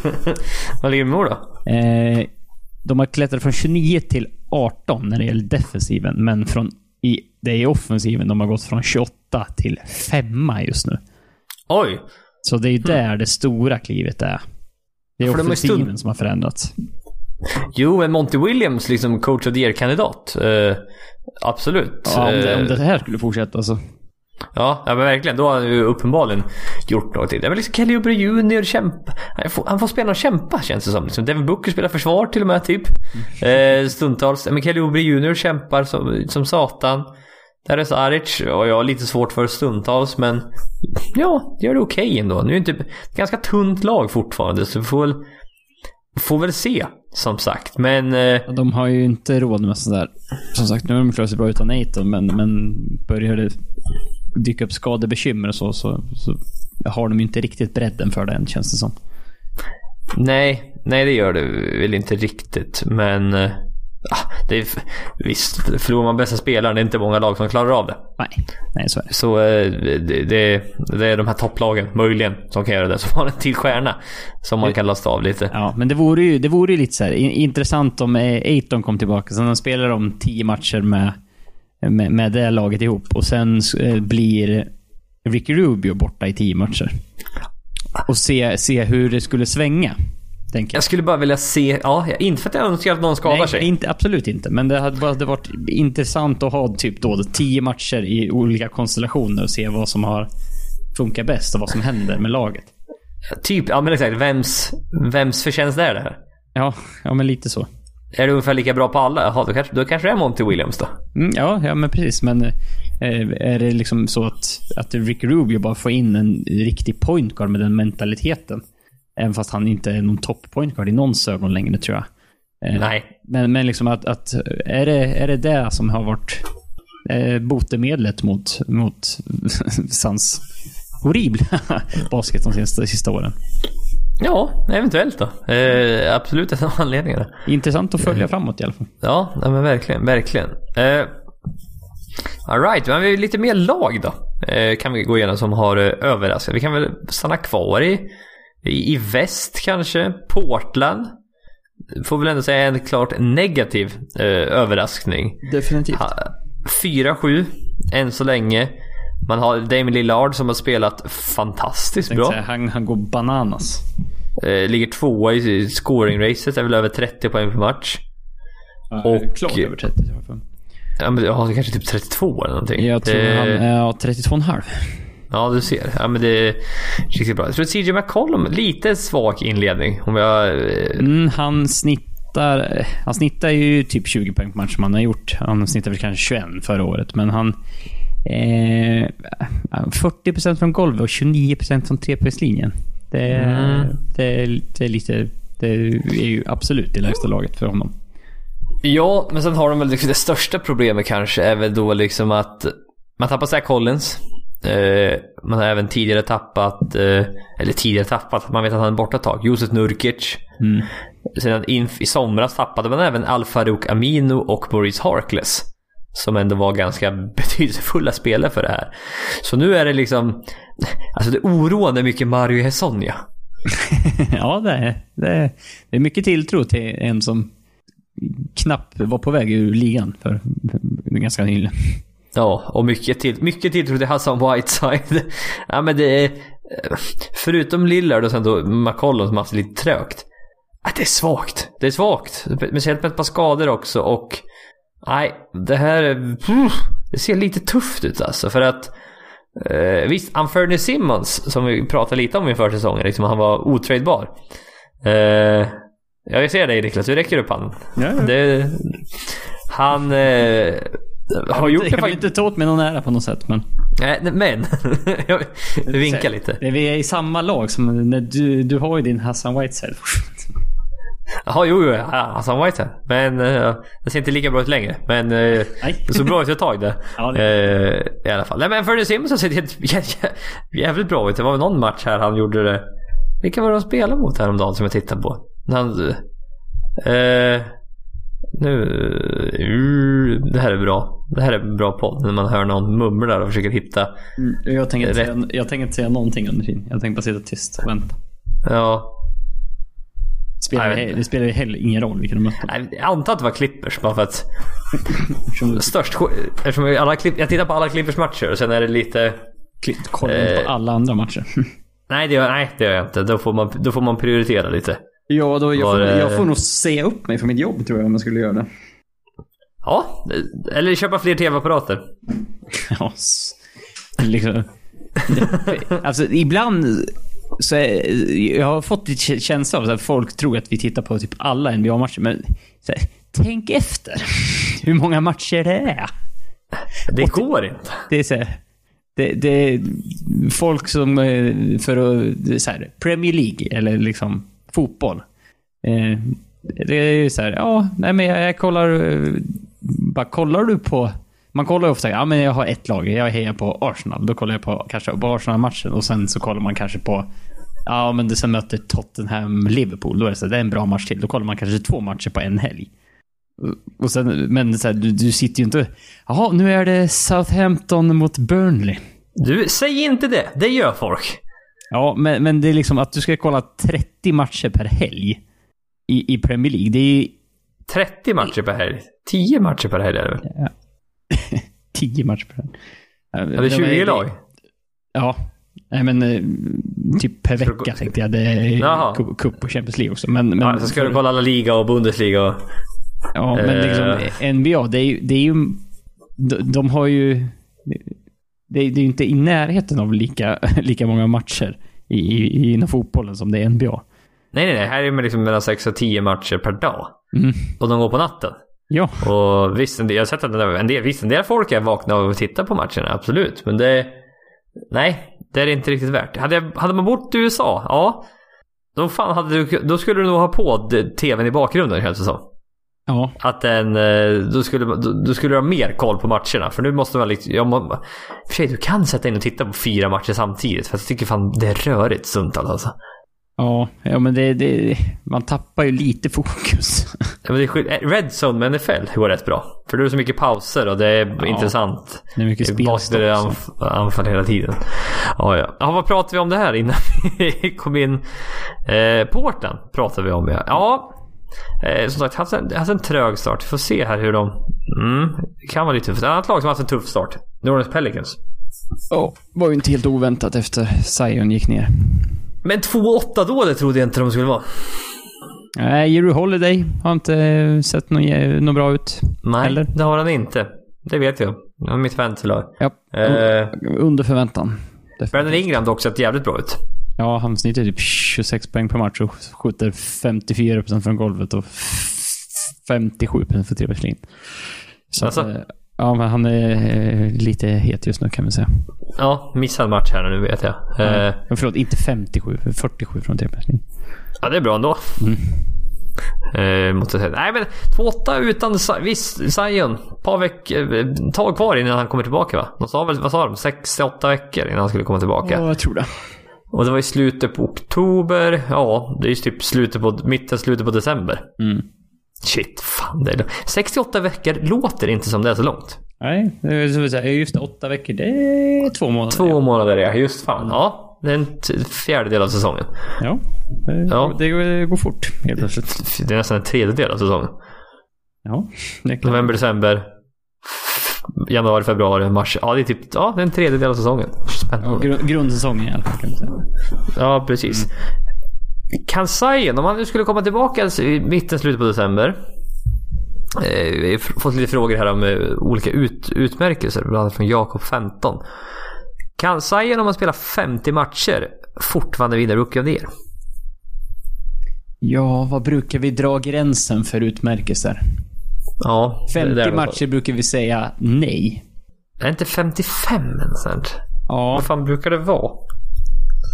Vad ligger de då? Eh, de har klättrat från 29 till 18 när det gäller defensiven, men från i, det är i offensiven de har gått från 28 till 5 just nu. Oj! Så det är ju där det stora klivet är. Det är För de offensiven stund- som har förändrats. Jo, men Monty Williams liksom coach of the year-kandidat. Eh, absolut. Ja, om, det, Eh, om det här skulle fortsätta så. Ja, ja men verkligen. Då har han ju uppenbarligen gjort någonting. Det är väl liksom Kelly Oubre Jr. kämpa. Han får, han får spela och kämpa känns det som. Liksom Devin Booker spelar försvar till och med typ. Eh, stundtals. Men Kelly Oubre Jr. kämpar som, som satan. Där är Saric och jag har lite svårt för stundtals men ja, det gör det okej ändå. Nu är det inte ett ganska tunt lag fortfarande så vi får väl, får väl se som sagt. Men eh, De har ju inte råd med sådär. Som sagt, nu har de klarat sig bra utan Nathan, men, men börjar det dyka upp skadebekymmer och så, så, så har de ju inte riktigt bredden för det än, känns det som. Nej, nej det gör det väl inte riktigt. Men eh, det är, visst, förlorar man bästa spelaren, det är inte många lag som klarar av det. Nej, nej så är det. Så eh, det, det, det är de här topplagen, möjligen, som kan göra det. Som har en till stjärna. Som man kan lasta av lite. Ja, men det vore ju, det vore ju lite så här, in- intressant om eh, Aiton kom tillbaka. Sen de spelar de tio matcher med, med, med det laget ihop. Och sen eh, blir Ricky Rubio borta i tio matcher. Och se, se hur det skulle svänga. Tänker jag. Jag skulle bara vilja se, ja, inte för att jag önskar att någon skadar Nej, sig. inte, absolut inte. Men det hade bara hade varit intressant att ha typ då tio matcher i olika konstellationer och se vad som har funkat bäst och vad som händer med laget. Typ, ja men exakt. Vems, vems förtjänst är det här? Ja, ja men lite så. Är du ungefär lika bra på alla? Jaha, då kanske, då kanske det är Monty Williams då. Mm, ja, ja, men precis. Men eh, är det liksom så att, att Rick Rubio bara får in en riktig point guard med den mentaliteten? Även fast han inte är någon top point guard i någons ögon längre, tror jag. Eh, Nej. Men, men liksom att, att är, det, är det det som har varit eh, botemedlet mot, mot Sans horribla basket de senaste sista åren? Ja, eventuellt då. Eh, absolut en av anledningarna. Intressant att följa framåt i alla fall. Ja, nej, men verkligen, verkligen. Eh, Alright, men vi har lite mer lag då. Eh, kan vi gå igenom som har eh, överraskat. Vi kan väl stanna kvar i, i, i väst kanske. Portland. Får väl ändå säga en klart negativ eh, överraskning. Definitivt. Ha- 4-7 än så länge. Man har Damien Lillard som har spelat fantastiskt bra. Han, han går bananas. Eh, ligger tvåa i scoring-racet, är väl över 30 poäng per match. Och- Klart över 30. tror jag för mig. Ja, men, ja, kanske typ 32 eller någonting. Jag tror det, han är ja, 32,5. Ja, du ser. Ja, men det är riktigt bra. Jag tror att CJ McCollum, lite svag inledning. Om jag... eh, Mm, han snittar... Han snittar ju typ 20 poäng per match som han har gjort. Han snittade väl kanske 21 förra året, men han... Eh, 40% från golvet och 29% från trepoängslinjen. Det, Mm. det, det är lite... Det är ju absolut det lägsta laget för honom. Ja, men sen har de väl liksom det största problemet kanske är väl då liksom att man tappar Zach Collins. Eh, man har även tidigare tappat, eh, eller tidigare tappat, man vet att han är borta ett tag. Josef Nurkic. Mm. Sen in, i somras tappade man även Al Farouk Amino och Maurice Harkless. Som ändå var ganska betydelsefulla spelare för det här. Så nu är det liksom, alltså det oroande mycket Mario Hesonja. ja, det är, det, är, det är mycket tilltro till en som knappt var på väg ur ligan för, för ganska nyligen. Ja, och mycket till, mycket tilltro till Hassan Whiteside. ja men det är, eh, förutom Lillard och sen då McCollum som har haft det lite trögt. Ja, det är svagt. Det är svagt. Speciellt med ett par skador också och nej, det här är, det ser lite tufft ut alltså för att eh, visst, Anferny Simmons som vi pratade lite om inför säsongen, liksom han var otradbar. Eh, jag ser dig Niklas, du räcker upp handen. Ja, ja. Det, han eh, har gjort det Jag vill faktiskt. inte ta åt mig någon ära på något sätt, men... Nej, men. jag vinkar lite. Vi är i samma lag som när du, du har ju din Hassan Whiteside. Jaha, jo, jo. Hassan Whitehead. Men uh, det ser inte lika bra ut längre. Men uh, Nej. det såg bra ut ett tag det. Ja, Eh, I alla fall. Nej, men Fernie Simpson ser jä- jä- jävligt bra ut. Det var väl någon match här han gjorde det. Vilka var det de spelade mot häromdagen som jag tittade på? När Han, eh, nu... Uh, det här är bra. Det här är en bra podd. När man hör någon mumla och försöker hitta... Jag tänker, inte Rätt. säga, jag tänker inte säga någonting under tiden. Jag tänker bara sitta tyst och vänta. Ja, Det spelar, inte. det spelar ju heller ingen roll vilka de mötte. nej, jag antar att det var Clippers bara för att... Störst... Eftersom alla klipp, jag tittar på alla Clippers matcher och sen är det lite... kollar inte Eh. på alla andra matcher. Nej det, gör, nej, det gör jag inte. Då får man, då får man prioritera lite. Ja, då, jag, får, det- jag får nog säga upp mig för mitt jobb tror jag om jag skulle göra det. Ja, eller köpa fler tv-apparater. Ja, liksom. alltså ibland så är, jag har fått lite kä- känsla av att folk tror att vi tittar på typ alla NBA-matcher, men här, tänk efter hur många matcher det är. Det går inte. Det är så här, det, det är folk som eh, för att, så här, Premier League eller liksom fotboll. Eh, det är ju så här, ja, nej men jag, jag kollar, eh, bara kollar du på, man kollar ju ofta, ja men jag har ett lag, jag hejar på Arsenal. Då kollar jag på kanske på Arsenal-matchen och sen så kollar man kanske på, ja men det sen möter Tottenham Liverpool, då är det så här, det är en bra match till. Då kollar man kanske två matcher på en helg. Och sen, men så här, du, du sitter ju inte... Jaha, nu är det Southampton mot Burnley. Du, säg inte det. Det gör folk. Ja, men, men det är liksom att du ska kolla 30 matcher per helg i, i Premier League. Det är 30 matcher per helg. 10 matcher per helg är det väl? 10 matcher per helg. Ja, det är 20 lag. Ja. Nej men eh, typ per vecka tänkte jag. Det är cup och Champions League också. Men, men, Ja, så ska du kolla alla liga och Bundesliga och... Ja, men liksom Eh. NBA, det är, ju- det är ju... De, de har ju... Det är, ju inte i närheten av lika, lika många matcher i, i, inom fotbollen som det är NBA. Nej, nej, nej. Här är det mellan liksom 6 och 10 matcher per dag. Mm. Och de går på natten. Ja. Och visst, jag har sett att en del, visst, en del folk är vakna och tittar på matcherna, absolut. Men det... Nej, det är inte riktigt värt. Hade, jag, hade man bott i USA, ja. Då, fan hade du, då skulle du nog ha på tvn i bakgrunden känns det som. Ja. Att den, eh, då skulle, då, då skulle du ha mer koll på matcherna. För nu måste man liksom, ja, man, för sig, du kan sätta in och titta på fyra matcher samtidigt. För jag tycker fan det är rörigt stundtals alltså. Ja, ja men det, det... Man tappar ju lite fokus. Ja, men det är, eh, Red Zone med NFL går rätt bra. För det är så mycket pauser och det är Ja. intressant. Det är mycket spelstopp. det anf- anfall hela tiden. Ja, ja. ja, vad pratade vi om det här innan vi kom in? Eh, porten pratade vi om ja. Ja, eh, som sagt, haft en, haft en trög start. Vi får se här hur de... Mm, det kan vara lite tufft. Ett annat lag som haft en tuff start. New Orleans Pelicans. Ja, var ju inte helt oväntat efter Zion gick ner. Men 2-8 då, det trodde jag inte de skulle vara. Nej, Jero Holiday har inte eh, sett något, något bra ut. Nej, Eller? det har han inte. Det vet jag. Det var mitt fantasylag. Ja, Eh, under förväntan. Brandon Ingram dock sett jävligt bra ut. Ja, han snittar typ 26 poäng per match och skjuter 54% från golvet och 57% för trepoängslinjen. Så Alltså? att, eh, ja, men han är eh, lite het just nu kan man säga. Ja, missad match här nu vet jag. Eh, Men förlåt, inte 57, 47 från trepoängslinjen. Ja, det är bra ändå. Mm. Eh, måste säga. Nej, men 2-8 utan Visst, Zion. Ett par veckor, eh, tag kvar innan han kommer tillbaka va? De sa väl, vad sa de? 6-8 veckor innan han skulle komma tillbaka. Ja, jag tror det. Och det var i slutet på oktober. Ja, det är ju typ slutet på, mitten, slutet på december. Mm. Shit, fan det är 68 veckor låter inte som det är så långt. Nej, det är så att säga, just det, åtta veckor. Det är två månader. Två månader ja, just fan. Ja, det är en fjärdedel av säsongen. Ja, det, Ja. det går, går fort helt plötsligt. Det är nästan en tredjedel av säsongen. Ja, det är klart. November, december, januari, februari, mars. Ja, det är typ ja, det är en tredjedel av säsongen. Ja, Spännande. grund, grundsäsongen i alla fall kan man säga. Ja, precis. Kan Zion, om han nu skulle komma tillbaka i mitten, slutet på december. Eh, vi har fått lite frågor här om eh, olika ut, utmärkelser, bland annat från Jakob 15. Kan Zion om han spelar 50 matcher fortfarande vinna Rookie? Ja, vad brukar vi dra gränsen för utmärkelser? Ja, det är 50 där de- matcher brukar vi säga nej. Är inte 55 ens? Ja, Vad fan brukar det vara?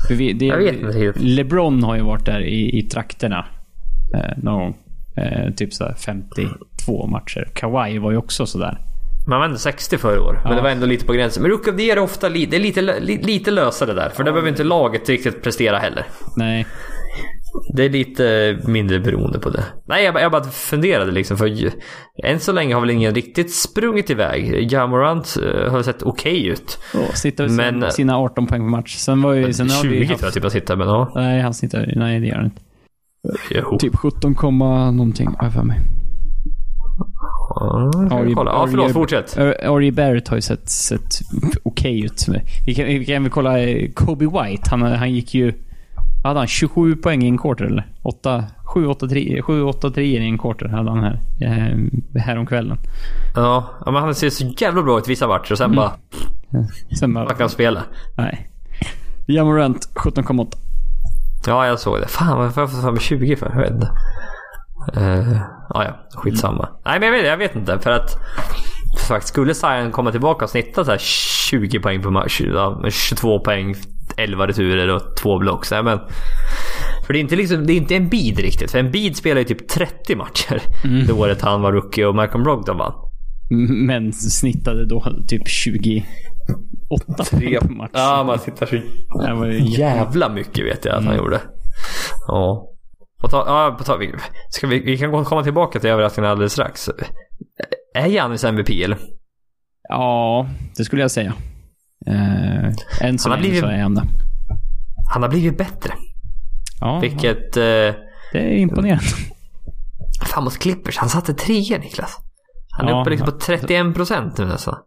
för vi, det, Jag vet inte riktigt. LeBron har ju varit där i, i trakterna eh, någon gång. Eh, typ sådär 52 matcher. Kawhi var ju också sådär. Man var ändå 60 förra år, men Ja. det var ändå lite på gränsen. Men Rookie of the Year är ofta li, det är lite, li, lite lösare där, för där behöver inte laget riktigt prestera heller. Nej. Det är lite mindre beroende på det. Nej, jag, bara- jag bara funderade liksom, för än så länge har väl ingen riktigt sprungit iväg. Jamorant uh, har sett okej ut. Oh, sitter Men- sina 18 poäng per match. Sen var ju... Sen har 20 vi tror haft, jag typ jag sitter, men ja. Nej, han sitter... Nej, det gör han inte. Jo. Typ 17, komma någonting har jag för mig. Vi Ari- kolla. ja, Ari- förlåt, fortsätt. R.J. Barrett har ju sett, sett okej ut. Vi kan, vi kan väl kolla eh, Kobe White. Han, han gick ju... Hade han 27 poäng i en quarter eller? 8, 7, 8, 3, 7, 8, 3 i en quarter hade han här, eh, här om kvällen. Ja, men han ser så jävla bra ut vissa matcher och sen bara... Sen Man bara... kan spela. Nej. Jamorant 17,8. Ja, jag såg det. Fan, varför har jag för mig 20 för? Jag vet inte. Uh, ja, ja. Skitsamma. Nej, men jag vet, jag vet inte. För att... Som sagt, skulle Zion komma tillbaka och snitta så här 20 poäng på match. Ja, med 22 poäng, 11 returer och 2 blocks. Nej, men... För det är inte liksom, det är inte en bid riktigt. För en bid spelar ju typ 30 matcher. Det året han var rookie och Malcolm Brogdon vann. Men snittade då typ 28 poäng per match. Ja, man tittar så Det var ju jävla mycket vet jag att han gjorde. Ja. På ta, ja, på ta, vi, ska vi, vi kan komma tillbaka till överraskningen alldeles strax. Är Giannis MVP eller? Ja, det skulle jag säga. Uh, än så länge blivit, så är han det. Han har blivit bättre. Ja, Vilket... Uh, det är imponerande. Fan mot Clippers, han satte trea Niklas. Han är ja, uppe liksom på 31 procent nu alltså.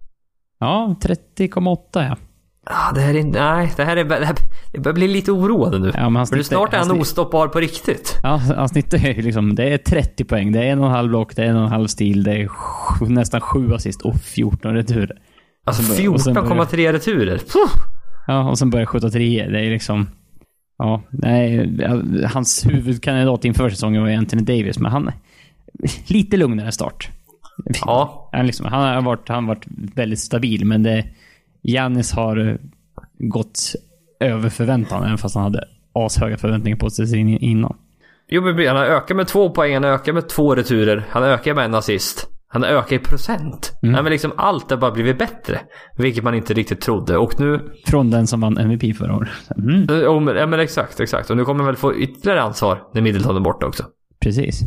Ja, 30,8 ja. Ah, det här är, nej, det här är, det, här, det börjar bli lite oroande nu. Ja, men han snittar, snart är han, han ostoppbar på riktigt. Ja, han snittar ju liksom, det är 30 poäng, det är en och en halv block, det är en och en halv stil, det är sju, nästan 7 assist och 14 returer. Alltså 14,3 returer? Puh. Ja, och sen börjar skjuta 3 Det är liksom... Ja, nej, hans huvudkandidat inför säsongen var Anthony Davis, men han... Lite lugnare start. Ja. Han, liksom, han, har varit, han har varit väldigt stabil, men det... Giannis har gått över förväntan, även fast han hade ashöga förväntningar på sig innan. Jo, men han har ökat med två poäng, han har ökat med två returer, han har ökat med en assist. Han har ökat i procent. Mm. Nej, men liksom allt har bara blivit bättre. Vilket man inte riktigt trodde. Och nu... Från den som vann MVP förra året. Mm. Ja, men exakt, exakt. Och nu kommer han väl få ytterligare ansvar när Middleton är borta också. Precis.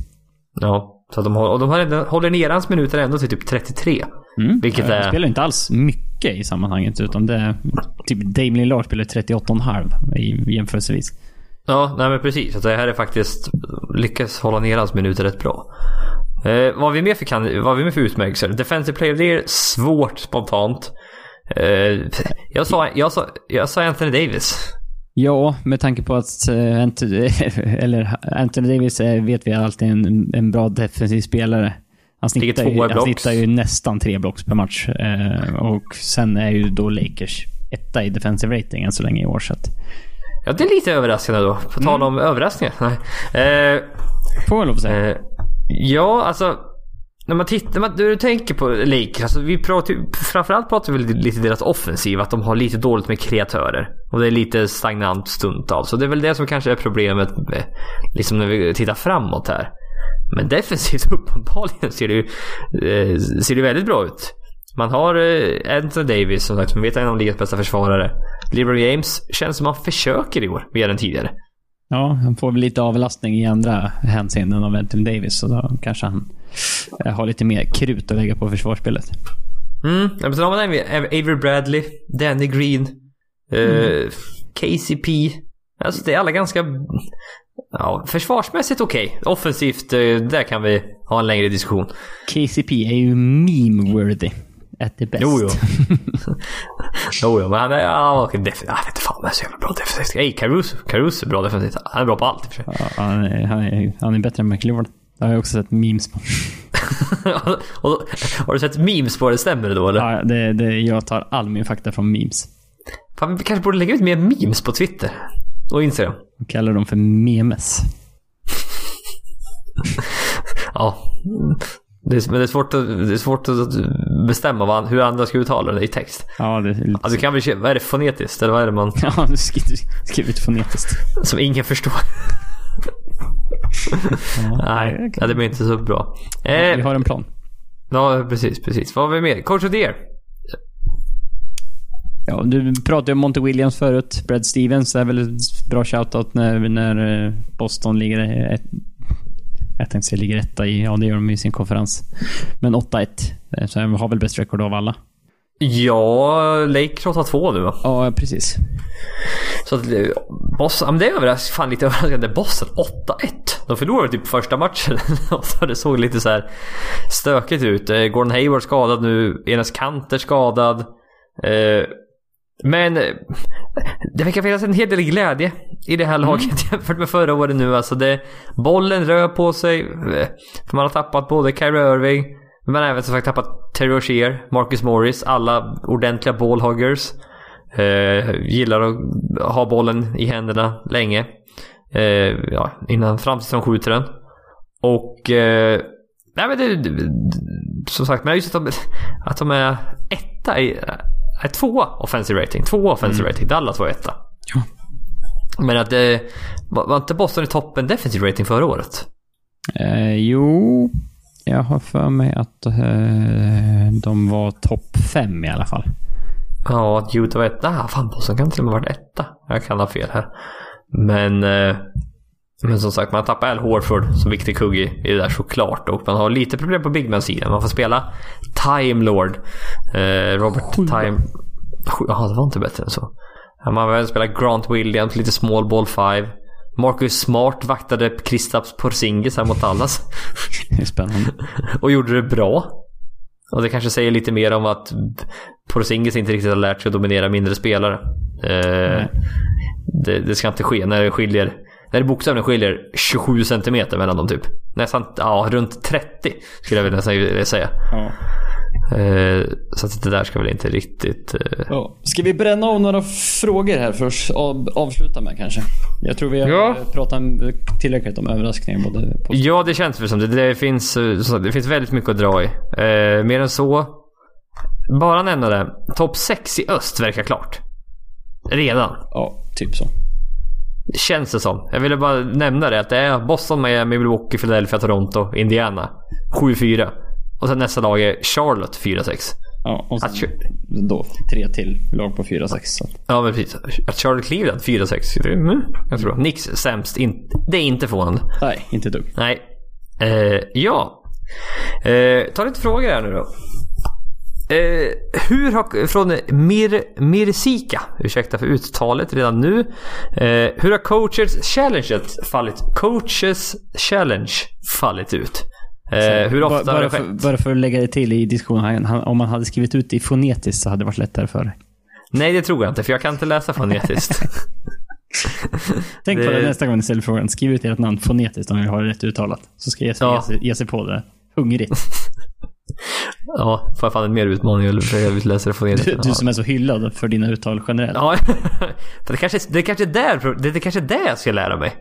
Ja, så de, och de håller ner hans minuter ändå till typ 33. Mm. Vilket är... Spelar inte alls mycket i sammanhanget. Utan det är typ Damien Lillard spelar 38,5 i jämförelsevis. Ja, nej men precis. Så det här är faktiskt lyckas hålla ner hans minuter rätt bra. Eh, vad har vi mer för, kan, vad vi mer för utmärkelser? Defensive player, det är svårt spontant. Eh, jag, sa, jag, sa, jag sa Anthony Davis. Ja, med tanke på att uh, Anthony, eller Anthony Davis är, vet vi alltid en, en bra defensiv spelare. Han snittar, ju, han snittar ju nästan tre blocks per match. Uh, och sen är ju då Lakers etta i defensive rating än så länge i år. Så att... Ja, det är lite överraskande då. På tal mm. om överraskningar. Nej. Uh, Får man lov att säga. Ja, alltså. När man tittar, när du tänker på Lakers, alltså vi pratar framförallt pratar vi lite deras offensiv, att de har lite dåligt med kreatörer. Och det är lite stagnant stundtals. Så det är väl det som kanske är problemet med, liksom när vi tittar framåt här. Men defensivt uppenbarligen ser det ju eh, ser det väldigt bra ut. Man har eh, Anthony Davis som sagt, man vet är en av ligans bästa försvarare. LeBron James känns som han försöker i år mer än tidigare. Ja, han får väl lite avlastning i andra hänseenden av Anthony Davis. Så då kanske han eh, har lite mer krut att lägga på försvarsspelet. Mm, men sen har man Avery Bradley, Danny Green, eh, mm. KCP. Alltså det är alla ganska... Ja, försvarsmässigt okej. Okay. Offensivt, eh, där kan vi ha en längre diskussion. KCP är ju meme-worthy at the best. Jo, jo. jo, jo men han är, ja, okej, definitivt. Jag vet fan, han är så jävla bra defensivt. Hey, Caruso, Caruso är bra defensivt. Han är bra på allt i och för sig. Ja, han, är, han, är, han är bättre än McLeod. Det har jag också sett memes på. har du sett memes på det? Stämmer det då eller? Ja, det, det, jag tar all min fakta från memes. Fan, vi kanske borde lägga ut mer memes på Twitter. Och Instagram. Och kallar dem för memes. ja. Det är, men det är, svårt att, det är svårt att bestämma vad, hur andra ska uttala det i text. Ja, det är lite... Alltså kan vi, vad är det fonetiskt? Eller vad är det man... Ja, du skriver, ut fonetiskt. Som ingen förstår. ja, Nej, okay. det blir inte så bra. Ja, eh, vi har en plan. Ja, precis, precis. Vad har vi mer? Coach of the year? Ja, du pratade om Monty Williams förut. Brad Stevens är väl ett bra shoutout när, när eh, Boston ligger ett, jag tänkte säga ligger etta i, ja det gör de i sin konferens. Men 8-1. Eh, så jag har väl bäst record av alla. Ja, Lakers har två nu va? Ja, precis. Så att eh, Boston, det är överraskande, fan lite överraskande. Boston 8-1. De förlorade typ första matchen. så det såg lite så här stökigt ut. Eh, Gordon Hayward skadad nu. Enes Kanter skadad. Men det verkar finnas en hel del glädje i det här mm. laget mm. jämfört med förra året nu. Alltså det, bollen rör på sig. För man har tappat både Kyrie Irving, men även som sagt tappat Terry Rozier, Marcus Morris. Alla ordentliga ballhuggers. Eh, gillar att ha bollen i händerna länge. Eh, ja, innan fram tills de skjuter den. Och... Eh, nej men det, som sagt, men just att de, att de är etta i Nej, tvåa offensive rating. Tvåa offensive mm. rating. Dallas var etta. Ja. Men att det... Var inte Boston i toppen defensive rating förra året? Eh, jo, jag har för mig att eh, de var topp fem i alla fall. Ja, att Utah var etta. Fan, Boston kan till och med varit etta. Jag kan ha fel här. Men... Eh, Men som sagt, man tappar Al Horford som viktig kugg i, det där såklart. Och man har lite problem på Big Man-sidan. Man får spela Time Lord. Eh, Robert Time... Ja, det var inte bättre än så. Man har även spelat Grant Williams, lite small ball 5. Marcus Smart vaktade Kristaps Porzingis här mot Dallas. Det är spännande. och gjorde det bra. Och det kanske säger lite mer om att Porzingis inte riktigt har lärt sig att dominera mindre spelare. Eh, det, det, ska inte ske när det skiljer när det bokstavligen skiljer 27 centimeter mellan dem typ. Nästan, ja runt 30 skulle jag vilja säga. Ja. Eh, så att det där ska väl inte riktigt... Eh... Ja. Ska vi bränna av några frågor här för att avsluta med kanske? Jag tror vi har ja. pratat tillräckligt om överraskningar. Både på... Ja, det känns väl som det. Det finns, det finns väldigt mycket att dra i. Eh, mer än så. Bara nämna det. Topp 6 i öst verkar klart. Redan. Ja, typ så. Känns det som. Jag ville bara nämna det. Att det är Boston, Miami, Milwaukee, Philadelphia, Toronto, Indiana. 7-4. Och sen nästa lag är Charlotte 4-6. Ja, och sen då tre till lag på 4-6. Ja, men precis. Att Charlotte Cleveland 4-6. Mm, jag tror Nix sämst. In, det är inte förvånande. Nej, inte dugg. Nej. Eh, ja. Eh, ta lite frågor här nu då. Eh, hur har, från Mir, Mirsika, ursäkta för uttalet redan nu. Eh, hur har coaches challenge fallit, coaches challenge fallit ut? Eh, hur ofta bara, har det skett? För, bara för att lägga det till i diskussionen. om man hade skrivit ut det fonetiskt så hade det varit lättare för dig. Nej, det tror jag inte, för jag kan inte läsa fonetiskt. Tänk det... på det nästa gång ni ställer frågan. Skriv ut ert namn fonetiskt om ni har det rätt uttalat. Så ska jag ja. ge, sig, ge sig på det. Hungrigt. Ja, får fan en mer utmaning att försöka läsa det fonetiskt. Du, du som är så hyllad för dina uttal generellt. Ja, det kanske, det kanske är där, det, det kanske är där jag ska lära mig.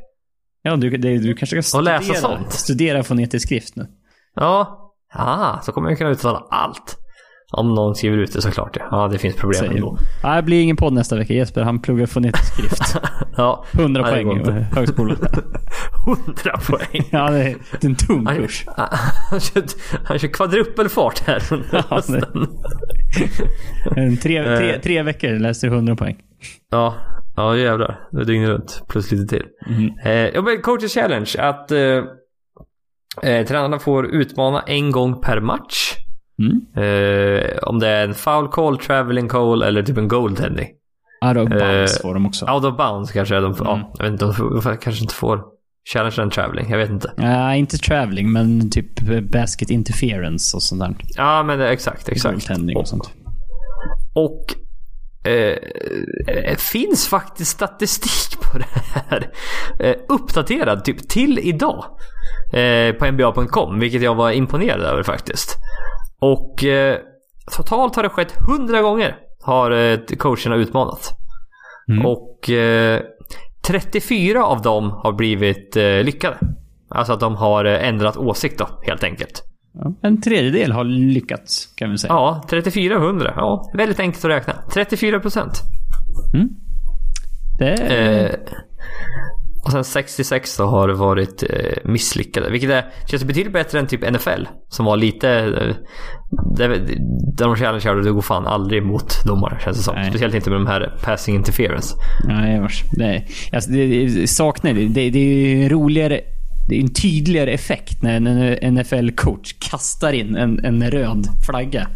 Ja, du, det, du kanske ska studera, läsa sånt. studera fonetisk skrift nu. Ja, ah, så kommer jag kunna uttala allt. Om någon skriver ut det såklart. Ja, det finns problem Säger ändå. Nej, det blir ingen podd nästa vecka. Jesper, han pluggar fonetisk skrift. ja, 100 nej, poäng högskolan. 100 poäng? ja, det är en tung kurs. Han, han, kör, han kör kvadrupelfart här ja, tre, tre, eh. tre veckor läser 100 poäng. Ja, ja jävlar. Det är dygnet runt. Plus lite till. Mm. Eh, ja, men coaches challenge. Att eh, eh, tränarna får utmana en gång per match. Mm. Eh, om det är en foul call, traveling call eller typ en goaltending. Out of bounds eh, får de också. Out of bounds kanske de får. Mm. Ja, jag vet inte, de kanske inte får challenge and traveling. Jag vet inte. Nej, uh, inte traveling, men typ basket interference och sånt där. Ja, men exakt, exakt. Goaltending och, och sånt. Och Eh, eh, finns faktiskt statistik på det här. Eh, uppdaterad typ till idag. Eh, på NBA.com, vilket jag var imponerad över faktiskt. Och eh, totalt har det skett hundra gånger har eh, coacherna utmanat. Mm. Och 34 eh, av dem har blivit eh, lyckade. Alltså att de har eh, ändrat åsikt då, helt enkelt. En tredjedel har lyckats, kan vi säga. Ja, 34 av 100. Ja, väldigt enkelt att räkna. 34 procent. Mm. Det är... Och sen 66 då har varit eh, misslyckade. Vilket är, känns betydligt bättre än typ NFL. Som var lite... Eh, där, där de challengeade det går fan aldrig mot domare känns det som. Nej. Speciellt inte med de här passing interference. Nej, vars. Det, alltså, det, det saknar det. Det, det är roligare det är en tydligare effekt när en NFL-coach kastar in en, en röd flagga.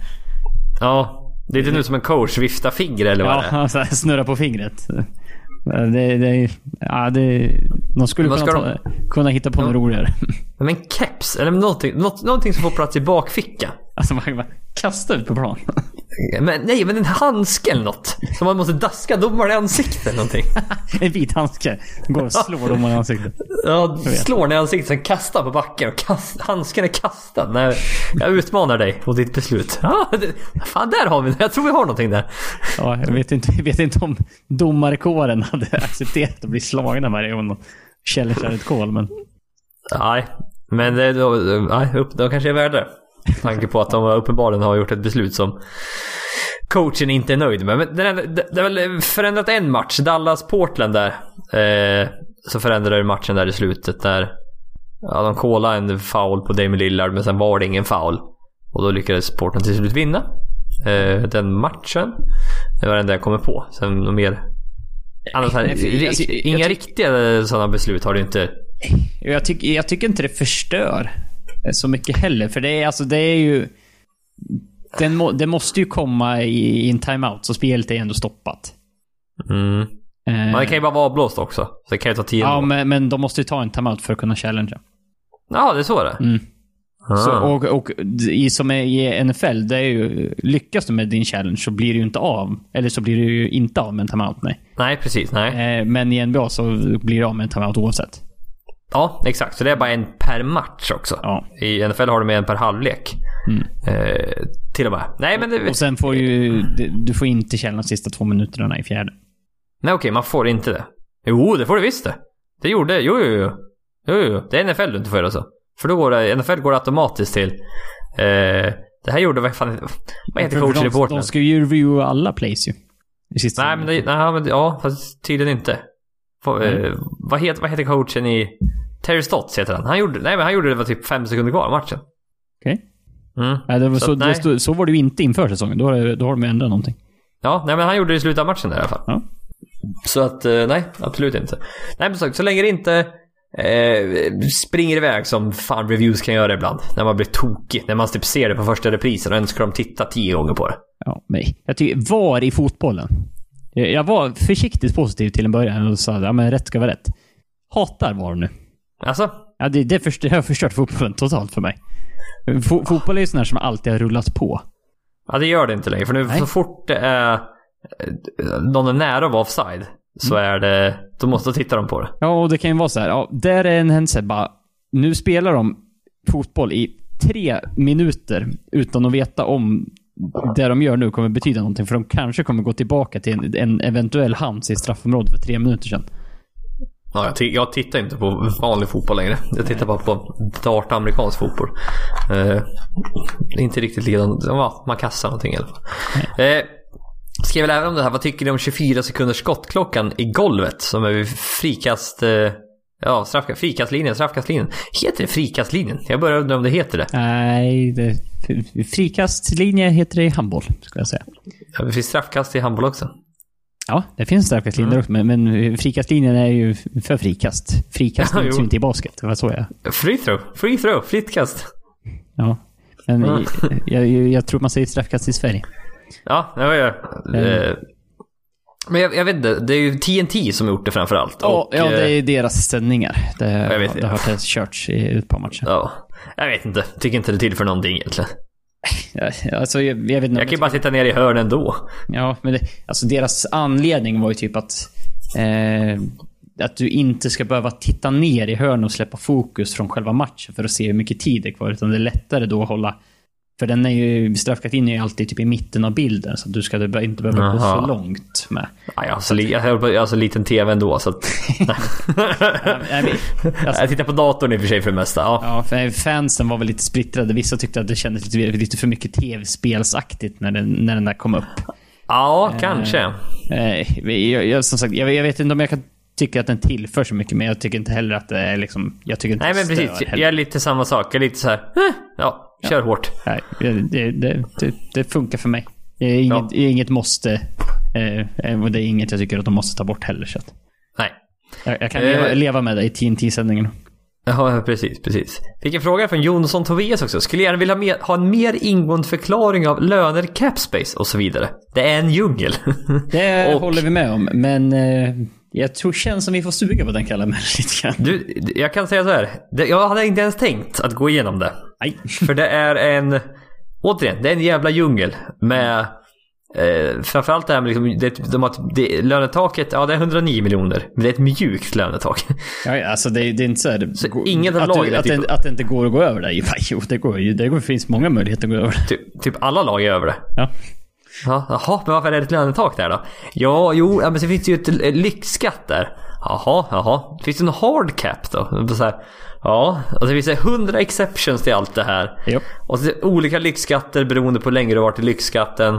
Ja, det är inte nu som en coach viftar finger eller vad ja, det är. snurrar på fingret. Det, det, ja, det, de skulle kunna, ta, kunna hitta på något roligare. Men keps, eller någonting, något, någonting som får plats i bakfickan. Alltså man kan bara kasta ut på plan. Men, nej, men en handske eller något. Som man måste daska domaren i ansiktet eller någonting. en vit handske. Går och slår domaren i ansiktet. Ja, slår den i ansiktet, sen kastar på backen. Och kast, handsken är kastad. Nej, jag utmanar dig och ditt beslut. Ja, det, fan, där har vi Jag tror vi har någonting där. Ja, jag vet inte, jag vet inte om domarkåren hade accepterat att bli slagna varje gång de challengear ett call, men... Nej, men det, då, nej, upp, då kanske är värde med tanke på att de uppenbarligen har gjort ett beslut som coachen inte är nöjd med. Men det, det har väl förändrat en match. Dallas-Portland där. Eh, så förändrade matchen där i slutet. Där ja, de callade en foul på Damien Lillard men sen var det ingen foul. Och då lyckades Portland till slut vinna eh, den matchen. Det var det enda jag kommer på. Sen något mer... Annars, här, alltså, inga riktiga sådana beslut har det inte Jag, tycker, jag tycker inte det förstör så mycket heller. För det är, alltså, det är ju... Den må, det måste ju komma i, i en timeout, så spelet är ändå stoppat. Mm. Eh, Men det kan ju bara vara avblåst också. Så det kan ju ta tid. ja, men, men de måste ju ta en timeout för att kunna challengea. ja, det är så det Mm. ah. Så, och och i, som är i NFL, det är ju, lyckas du med din challenge så blir det ju inte av. Eller så blir det ju inte av med en timeout, nej. Nej, precis. Nej. Eh, men i NBA så blir det av med en timeout oavsett. Ja, exakt. Så det är bara en per match också. Ja. I NFL har du med en per halvlek. Mm. Eh, till och med. Nej, men det... Och sen får ju, du får inte challenge de sista två minuterna i fjärde. Nej, okej, man får inte det. Jo, det får du visst det. Det gjorde... Jo, jo, jo. Jo, jo. Det är NFL du inte får göra så. För då går det... NFL går det automatiskt till... Eh, det här gjorde... Vad fan... Vad heter coachen i Portland? de ska ju reviewa alla plays ju. I sista Nej, men, det, nej, men ja, fast tydligen inte. Få- eh, vad, heter, vad heter coachen i... Terry Stotts heter han. Han gjorde, nej, men han gjorde det var typ fem sekunder kvar av matchen. Okej. Mm. Nej, det var Så så, att, det nej. stod, så var det ju inte inför säsongen. Då har, det- då har de ändrat någonting. Ja, nej men han gjorde det i slutet av matchen där i alla fall. Ja. Så att, eh, nej, absolut inte. Nej men så, så länge det inte eh, springer iväg som fan reviews kan göra ibland. När man blir tokig. När man typ ser det på första reprisen och önskar de titta tio gånger på det. Ja, men jag tycker, VAR i fotbollen. Jag jag var försiktigt positiv till en början och sa ja, men rätt ska vara rätt. Hatar VAR nu. Alltså, Ja, det, det, förstör, det har förstört fotbollen totalt för mig. Fo, fotboll är ju sån här som alltid har rullat på. ja det gör det inte längre. För nu Nej. så fort det är eh, någon är nära att vara offside. Så Mm. är det, då måste titta de på det. Ja, och det kan ju vara så här. Ja, där är en händelse bara. Nu spelar de fotboll i tre minuter utan att veta om det de gör nu kommer betyda någonting. För de kanske kommer gå tillbaka till en, en eventuell hands i straffområdet för tre minuter sedan. Ja, jag, t- jag tittar inte på vanlig fotboll längre. Jag tittar bara på dart amerikansk fotboll. Eh, inte riktigt likadant. Ja, man kastar någonting i alla fall. Eh, skrev väl även om det här. Vad tycker ni om 24 sekunders skottklockan i golvet? Som är vid frikast... Eh, ja, straffka, frikastlinjen, straffkastlinjen. Heter det frikastlinjen? Jag börjar undra om det heter det. Nej, det, frikastlinje heter det i handboll, skulle jag säga. Ja, Det finns straffkast i handboll också. Ja, det finns straffkastlinjer Mm. också, men, men frikastlinjen är ju för frikast. Frikast Ja, finns ju inte i basket. Det var så jag... Free throw, free throw, fritt kast. Ja. Men Mm. jag, jag, jag tror man säger straffkast i Sverige. Ja, det var ju... Eh, men jag, jag vet inte, det är ju TNT som har gjort det framförallt. Ja, Och, ja, det eh, är deras sändningar. Det, Jag vet det har det körts i ett par matcher. Ja, jag vet inte. Tycker inte det tillför någonting egentligen. Alltså, jag, jag vet inte. Jag kan ju bara sitta ner i hörn ändå. Ja, men det, alltså deras anledning var ju typ att... Eh, att du inte ska behöva titta ner i hörn och släppa fokus från själva matchen för att se hur mycket tid det är kvar. Utan det är lättare då att hålla... För den är ju... Straffkatinen är ju alltid typ i mitten av bilden. Så du ska inte behöva gå Jaha. för långt med. Ja, jag har så, li- jag har så liten TV ändå så att... Alltså, jag tittar på datorn i och för sig för det mesta. Ja. Ja, för fansen var väl lite splittrade. Vissa tyckte att det kändes lite, lite för mycket tv-spelsaktigt när den, när den där kom upp. Ja, kanske. Eh, jag, jag, som sagt, jag, jag vet inte om jag kan tycka att den tillför så mycket, men jag tycker inte heller att det är liksom... Jag tycker inte Nej men precis. stör Jag heller. är lite samma sak. Jag är lite så här. Eh, ja, kör hårt. Nej, det, det, det, det funkar för mig. Det är inget, Ja. inget måste. Eh, och det är inget jag tycker att de måste ta bort heller. Så att Nej. jag, jag kan Eh. leva, leva med det i TNT-sändningen. Ja, precis, precis. Fick en fråga från Jonsson Tobias också. Skulle gärna vilja ha, mer, ha en mer ingående förklaring av löner, capspace och så vidare. Det är en djungel. Det Och- håller vi med om, men eh, jag tror känns som vi får suga på den karamellen lite grann. Du, jag kan säga så här. Jag hade inte ens tänkt att gå igenom det. Nej. För det är en... Återigen, det är en jävla djungel med... Eh, framförallt det här med liksom, det, de har, det, lönetaket, ja det är 109 miljoner. Men det är ett mjukt lönetak. Ja, alltså det, det är inte så här... Så gå- inget av att, lagen att, typ- det, att det inte går att gå över det. Jo, Jo, det går ju. Det går, finns många möjligheter att gå över det. typ, typ alla lag är över det. Ja. Ja, jaha, men varför är det ett lönetak där då? Ja, jo, ja, men så finns det ju ett eh, lyxskatt där. Jaha, jaha. Finns det en hard cap då? Så här, ja, och så finns det 100 exceptions till allt det här. Jo. Och så olika lyxskatter beroende på hur länge du har varit i lyxskatten.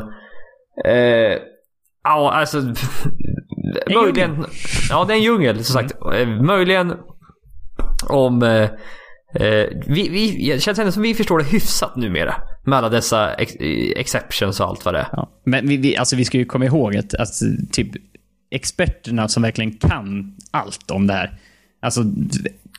Eh, ja, alltså... möjligen... Ja, det är en djungel som sagt. Eh, möjligen om... Eh, eh, vi, vi, det känns ändå som vi förstår det hyfsat numera. Med alla dessa ex, exceptions och allt vad det är. Ja. Men vi, vi, alltså vi ska ju komma ihåg att, att typ experterna som verkligen kan allt om det här. Alltså,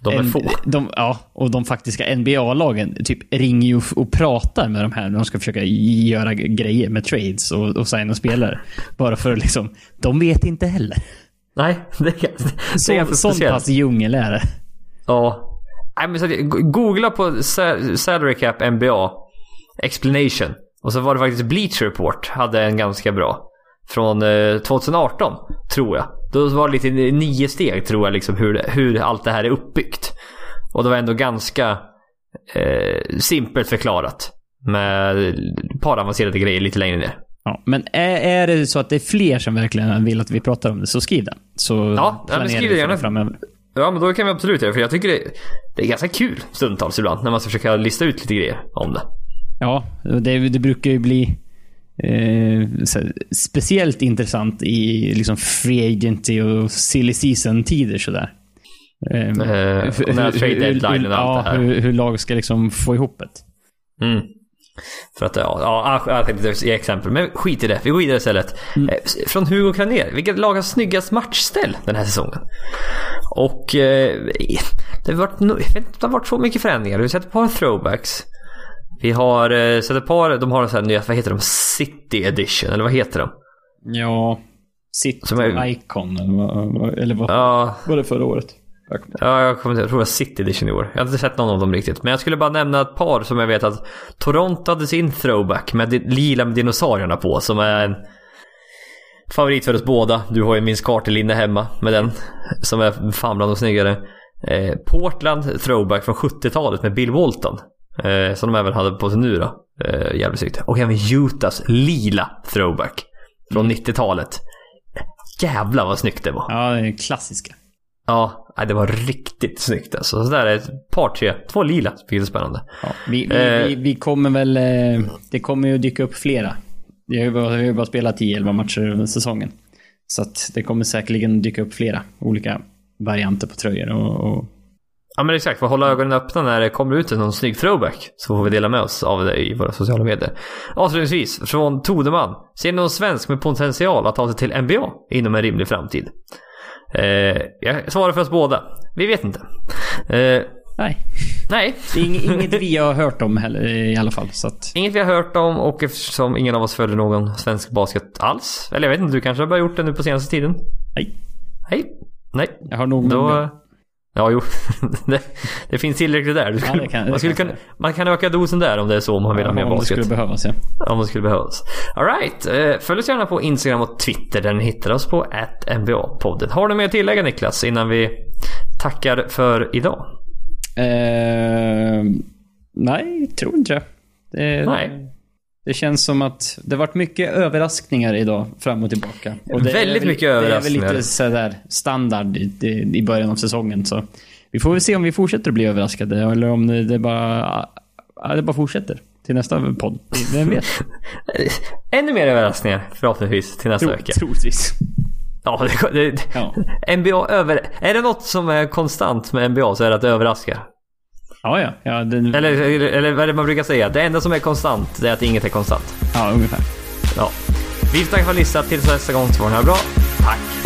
De är få. De, ja, och de faktiska NBA-lagen typ ringer ju och- pratar med de här när de ska försöka göra grejer med trades och, och signa spelare. Bara för att liksom, de vet inte heller. Nej, det är, det är Så, sån pass djungel är det. Ja. Nej, men så googla på sa- salary cap NBA explanation. Och så var det faktiskt Bleach Report hade en ganska bra. Från eh, 2018, tror jag. Då var det lite nio steg tror jag liksom hur, hur allt det här är uppbyggt. Och det var ändå ganska eh, simpelt förklarat. Med ett par avancerade grejer lite längre ner. Ja, men är, är det så att det är fler som verkligen vill att vi pratar om det, så skriv det. Så Ja, ja, men skriv det gärna. framöver. Ja, men då kan vi absolut göra det. För jag tycker det, det är ganska kul stundtals ibland. När man ska försöka lista ut lite grejer om det. Ja, det, det brukar ju bli eh, så här, speciellt intressant i liksom free agency och silly season-tider sådär. Eh, och när trade deadline och allt ja, det här. Hur, hur lag ska liksom få ihop det. Mm. För att, ja, ja jag tänkte ge exempel. Men skit i det. Vi går vidare istället. Eh, Från Hugo Kranér. Vilket lag har snyggast matchställ den här säsongen? Och eh, det har varit, no- jag vet inte, det har varit så mycket förändringar. Vi har sett ett par throwbacks. Vi har eh, sett ett par, de har sån här nya, vad heter de? City edition, eller vad heter de? Ja. City Icon, eller vad, vad- eller vad Ja, var det förra året? Ja, jag kommer jag tror det var City Edition i år. Jag har inte sett någon av dem riktigt. Men jag skulle bara nämna ett par som jag vet att Toronto hade sin throwback med lila med dinosaurierna på. Som är en favorit för oss båda. Du har ju min Carter-linne hemma med den. Som är fan bland de snyggare. Eh, Portland throwback från 70-talet med Bill Walton. Eh, som de även hade på sig nu då. Eh, jävligt snyggt. Och även Utahs lila throwback. Från 90-talet. Jävlar vad snyggt det var. Ja, det är klassiska. Ja, det var riktigt snyggt alltså. Så där är ett par, tre, två lila, vilket är spännande. Ja, vi, vi, Eh. vi, vi kommer väl... eh, Det kommer ju dyka upp flera. Vi har ju bara, vi har bara spelat 10-11 matcher under säsongen. Så att det kommer säkerligen dyka upp flera olika varianter på tröjor och... och Ja men exakt, får hålla ögonen öppna när det kommer ut någon snygg throwback. Så får vi dela med oss av det i våra sociala medier. Avslutningsvis, från Todeman. Ser ni någon svensk med potential att ta sig till NBA inom en rimlig framtid? Eh, jag svarar för oss båda. Vi vet inte. Eh, nej, nej, det är inget, vi har hört om heller i alla fall. Så att, inget vi har hört om och eftersom ingen av oss följer någon svensk basket alls. Eller jag vet inte, du kanske har börjat gjort det nu på senaste tiden? nej. Hej. Nej. Jag har nog... Då... Ja, jo. det, det finns tillräckligt där. Ja, skulle, det kan- man, skulle kan kunna, man kan öka dosen där om det är så man vill ha mer om det basket. skulle behövas, ja. Om det skulle behövas. Alright, eh, följ oss gärna på Instagram och Twitter där ni hittar oss på NBA-podden. Har du mer att tillägga Niklas innan vi tackar för idag? Eh, nej, tror inte det. det. Nej. Det känns som att det varit mycket överraskningar idag fram och tillbaka. Och det Väldigt väl- mycket Det är överraskningar. väl lite sådär standard i, i- början av säsongen. Så vi får väl se om vi fortsätter att bli överraskade eller om det, det bara det bara fortsätter till nästa podd. Vem vet? Ännu mer överraskningar förhoppningsvis till nästa Tro, vecka. troligtvis. Ja, det, det, Ja. NBA över... Är det något som är konstant med NBA så är det att det överraskar. Ja, ja. ja, den, Eller, eller, vad är det man brukar säga? Det enda som är konstant det är att inget är konstant. ja ungefär. Ja. Vi tackar för att ni lyssnat. Tills nästa gång så får ni ha det bra. Tack.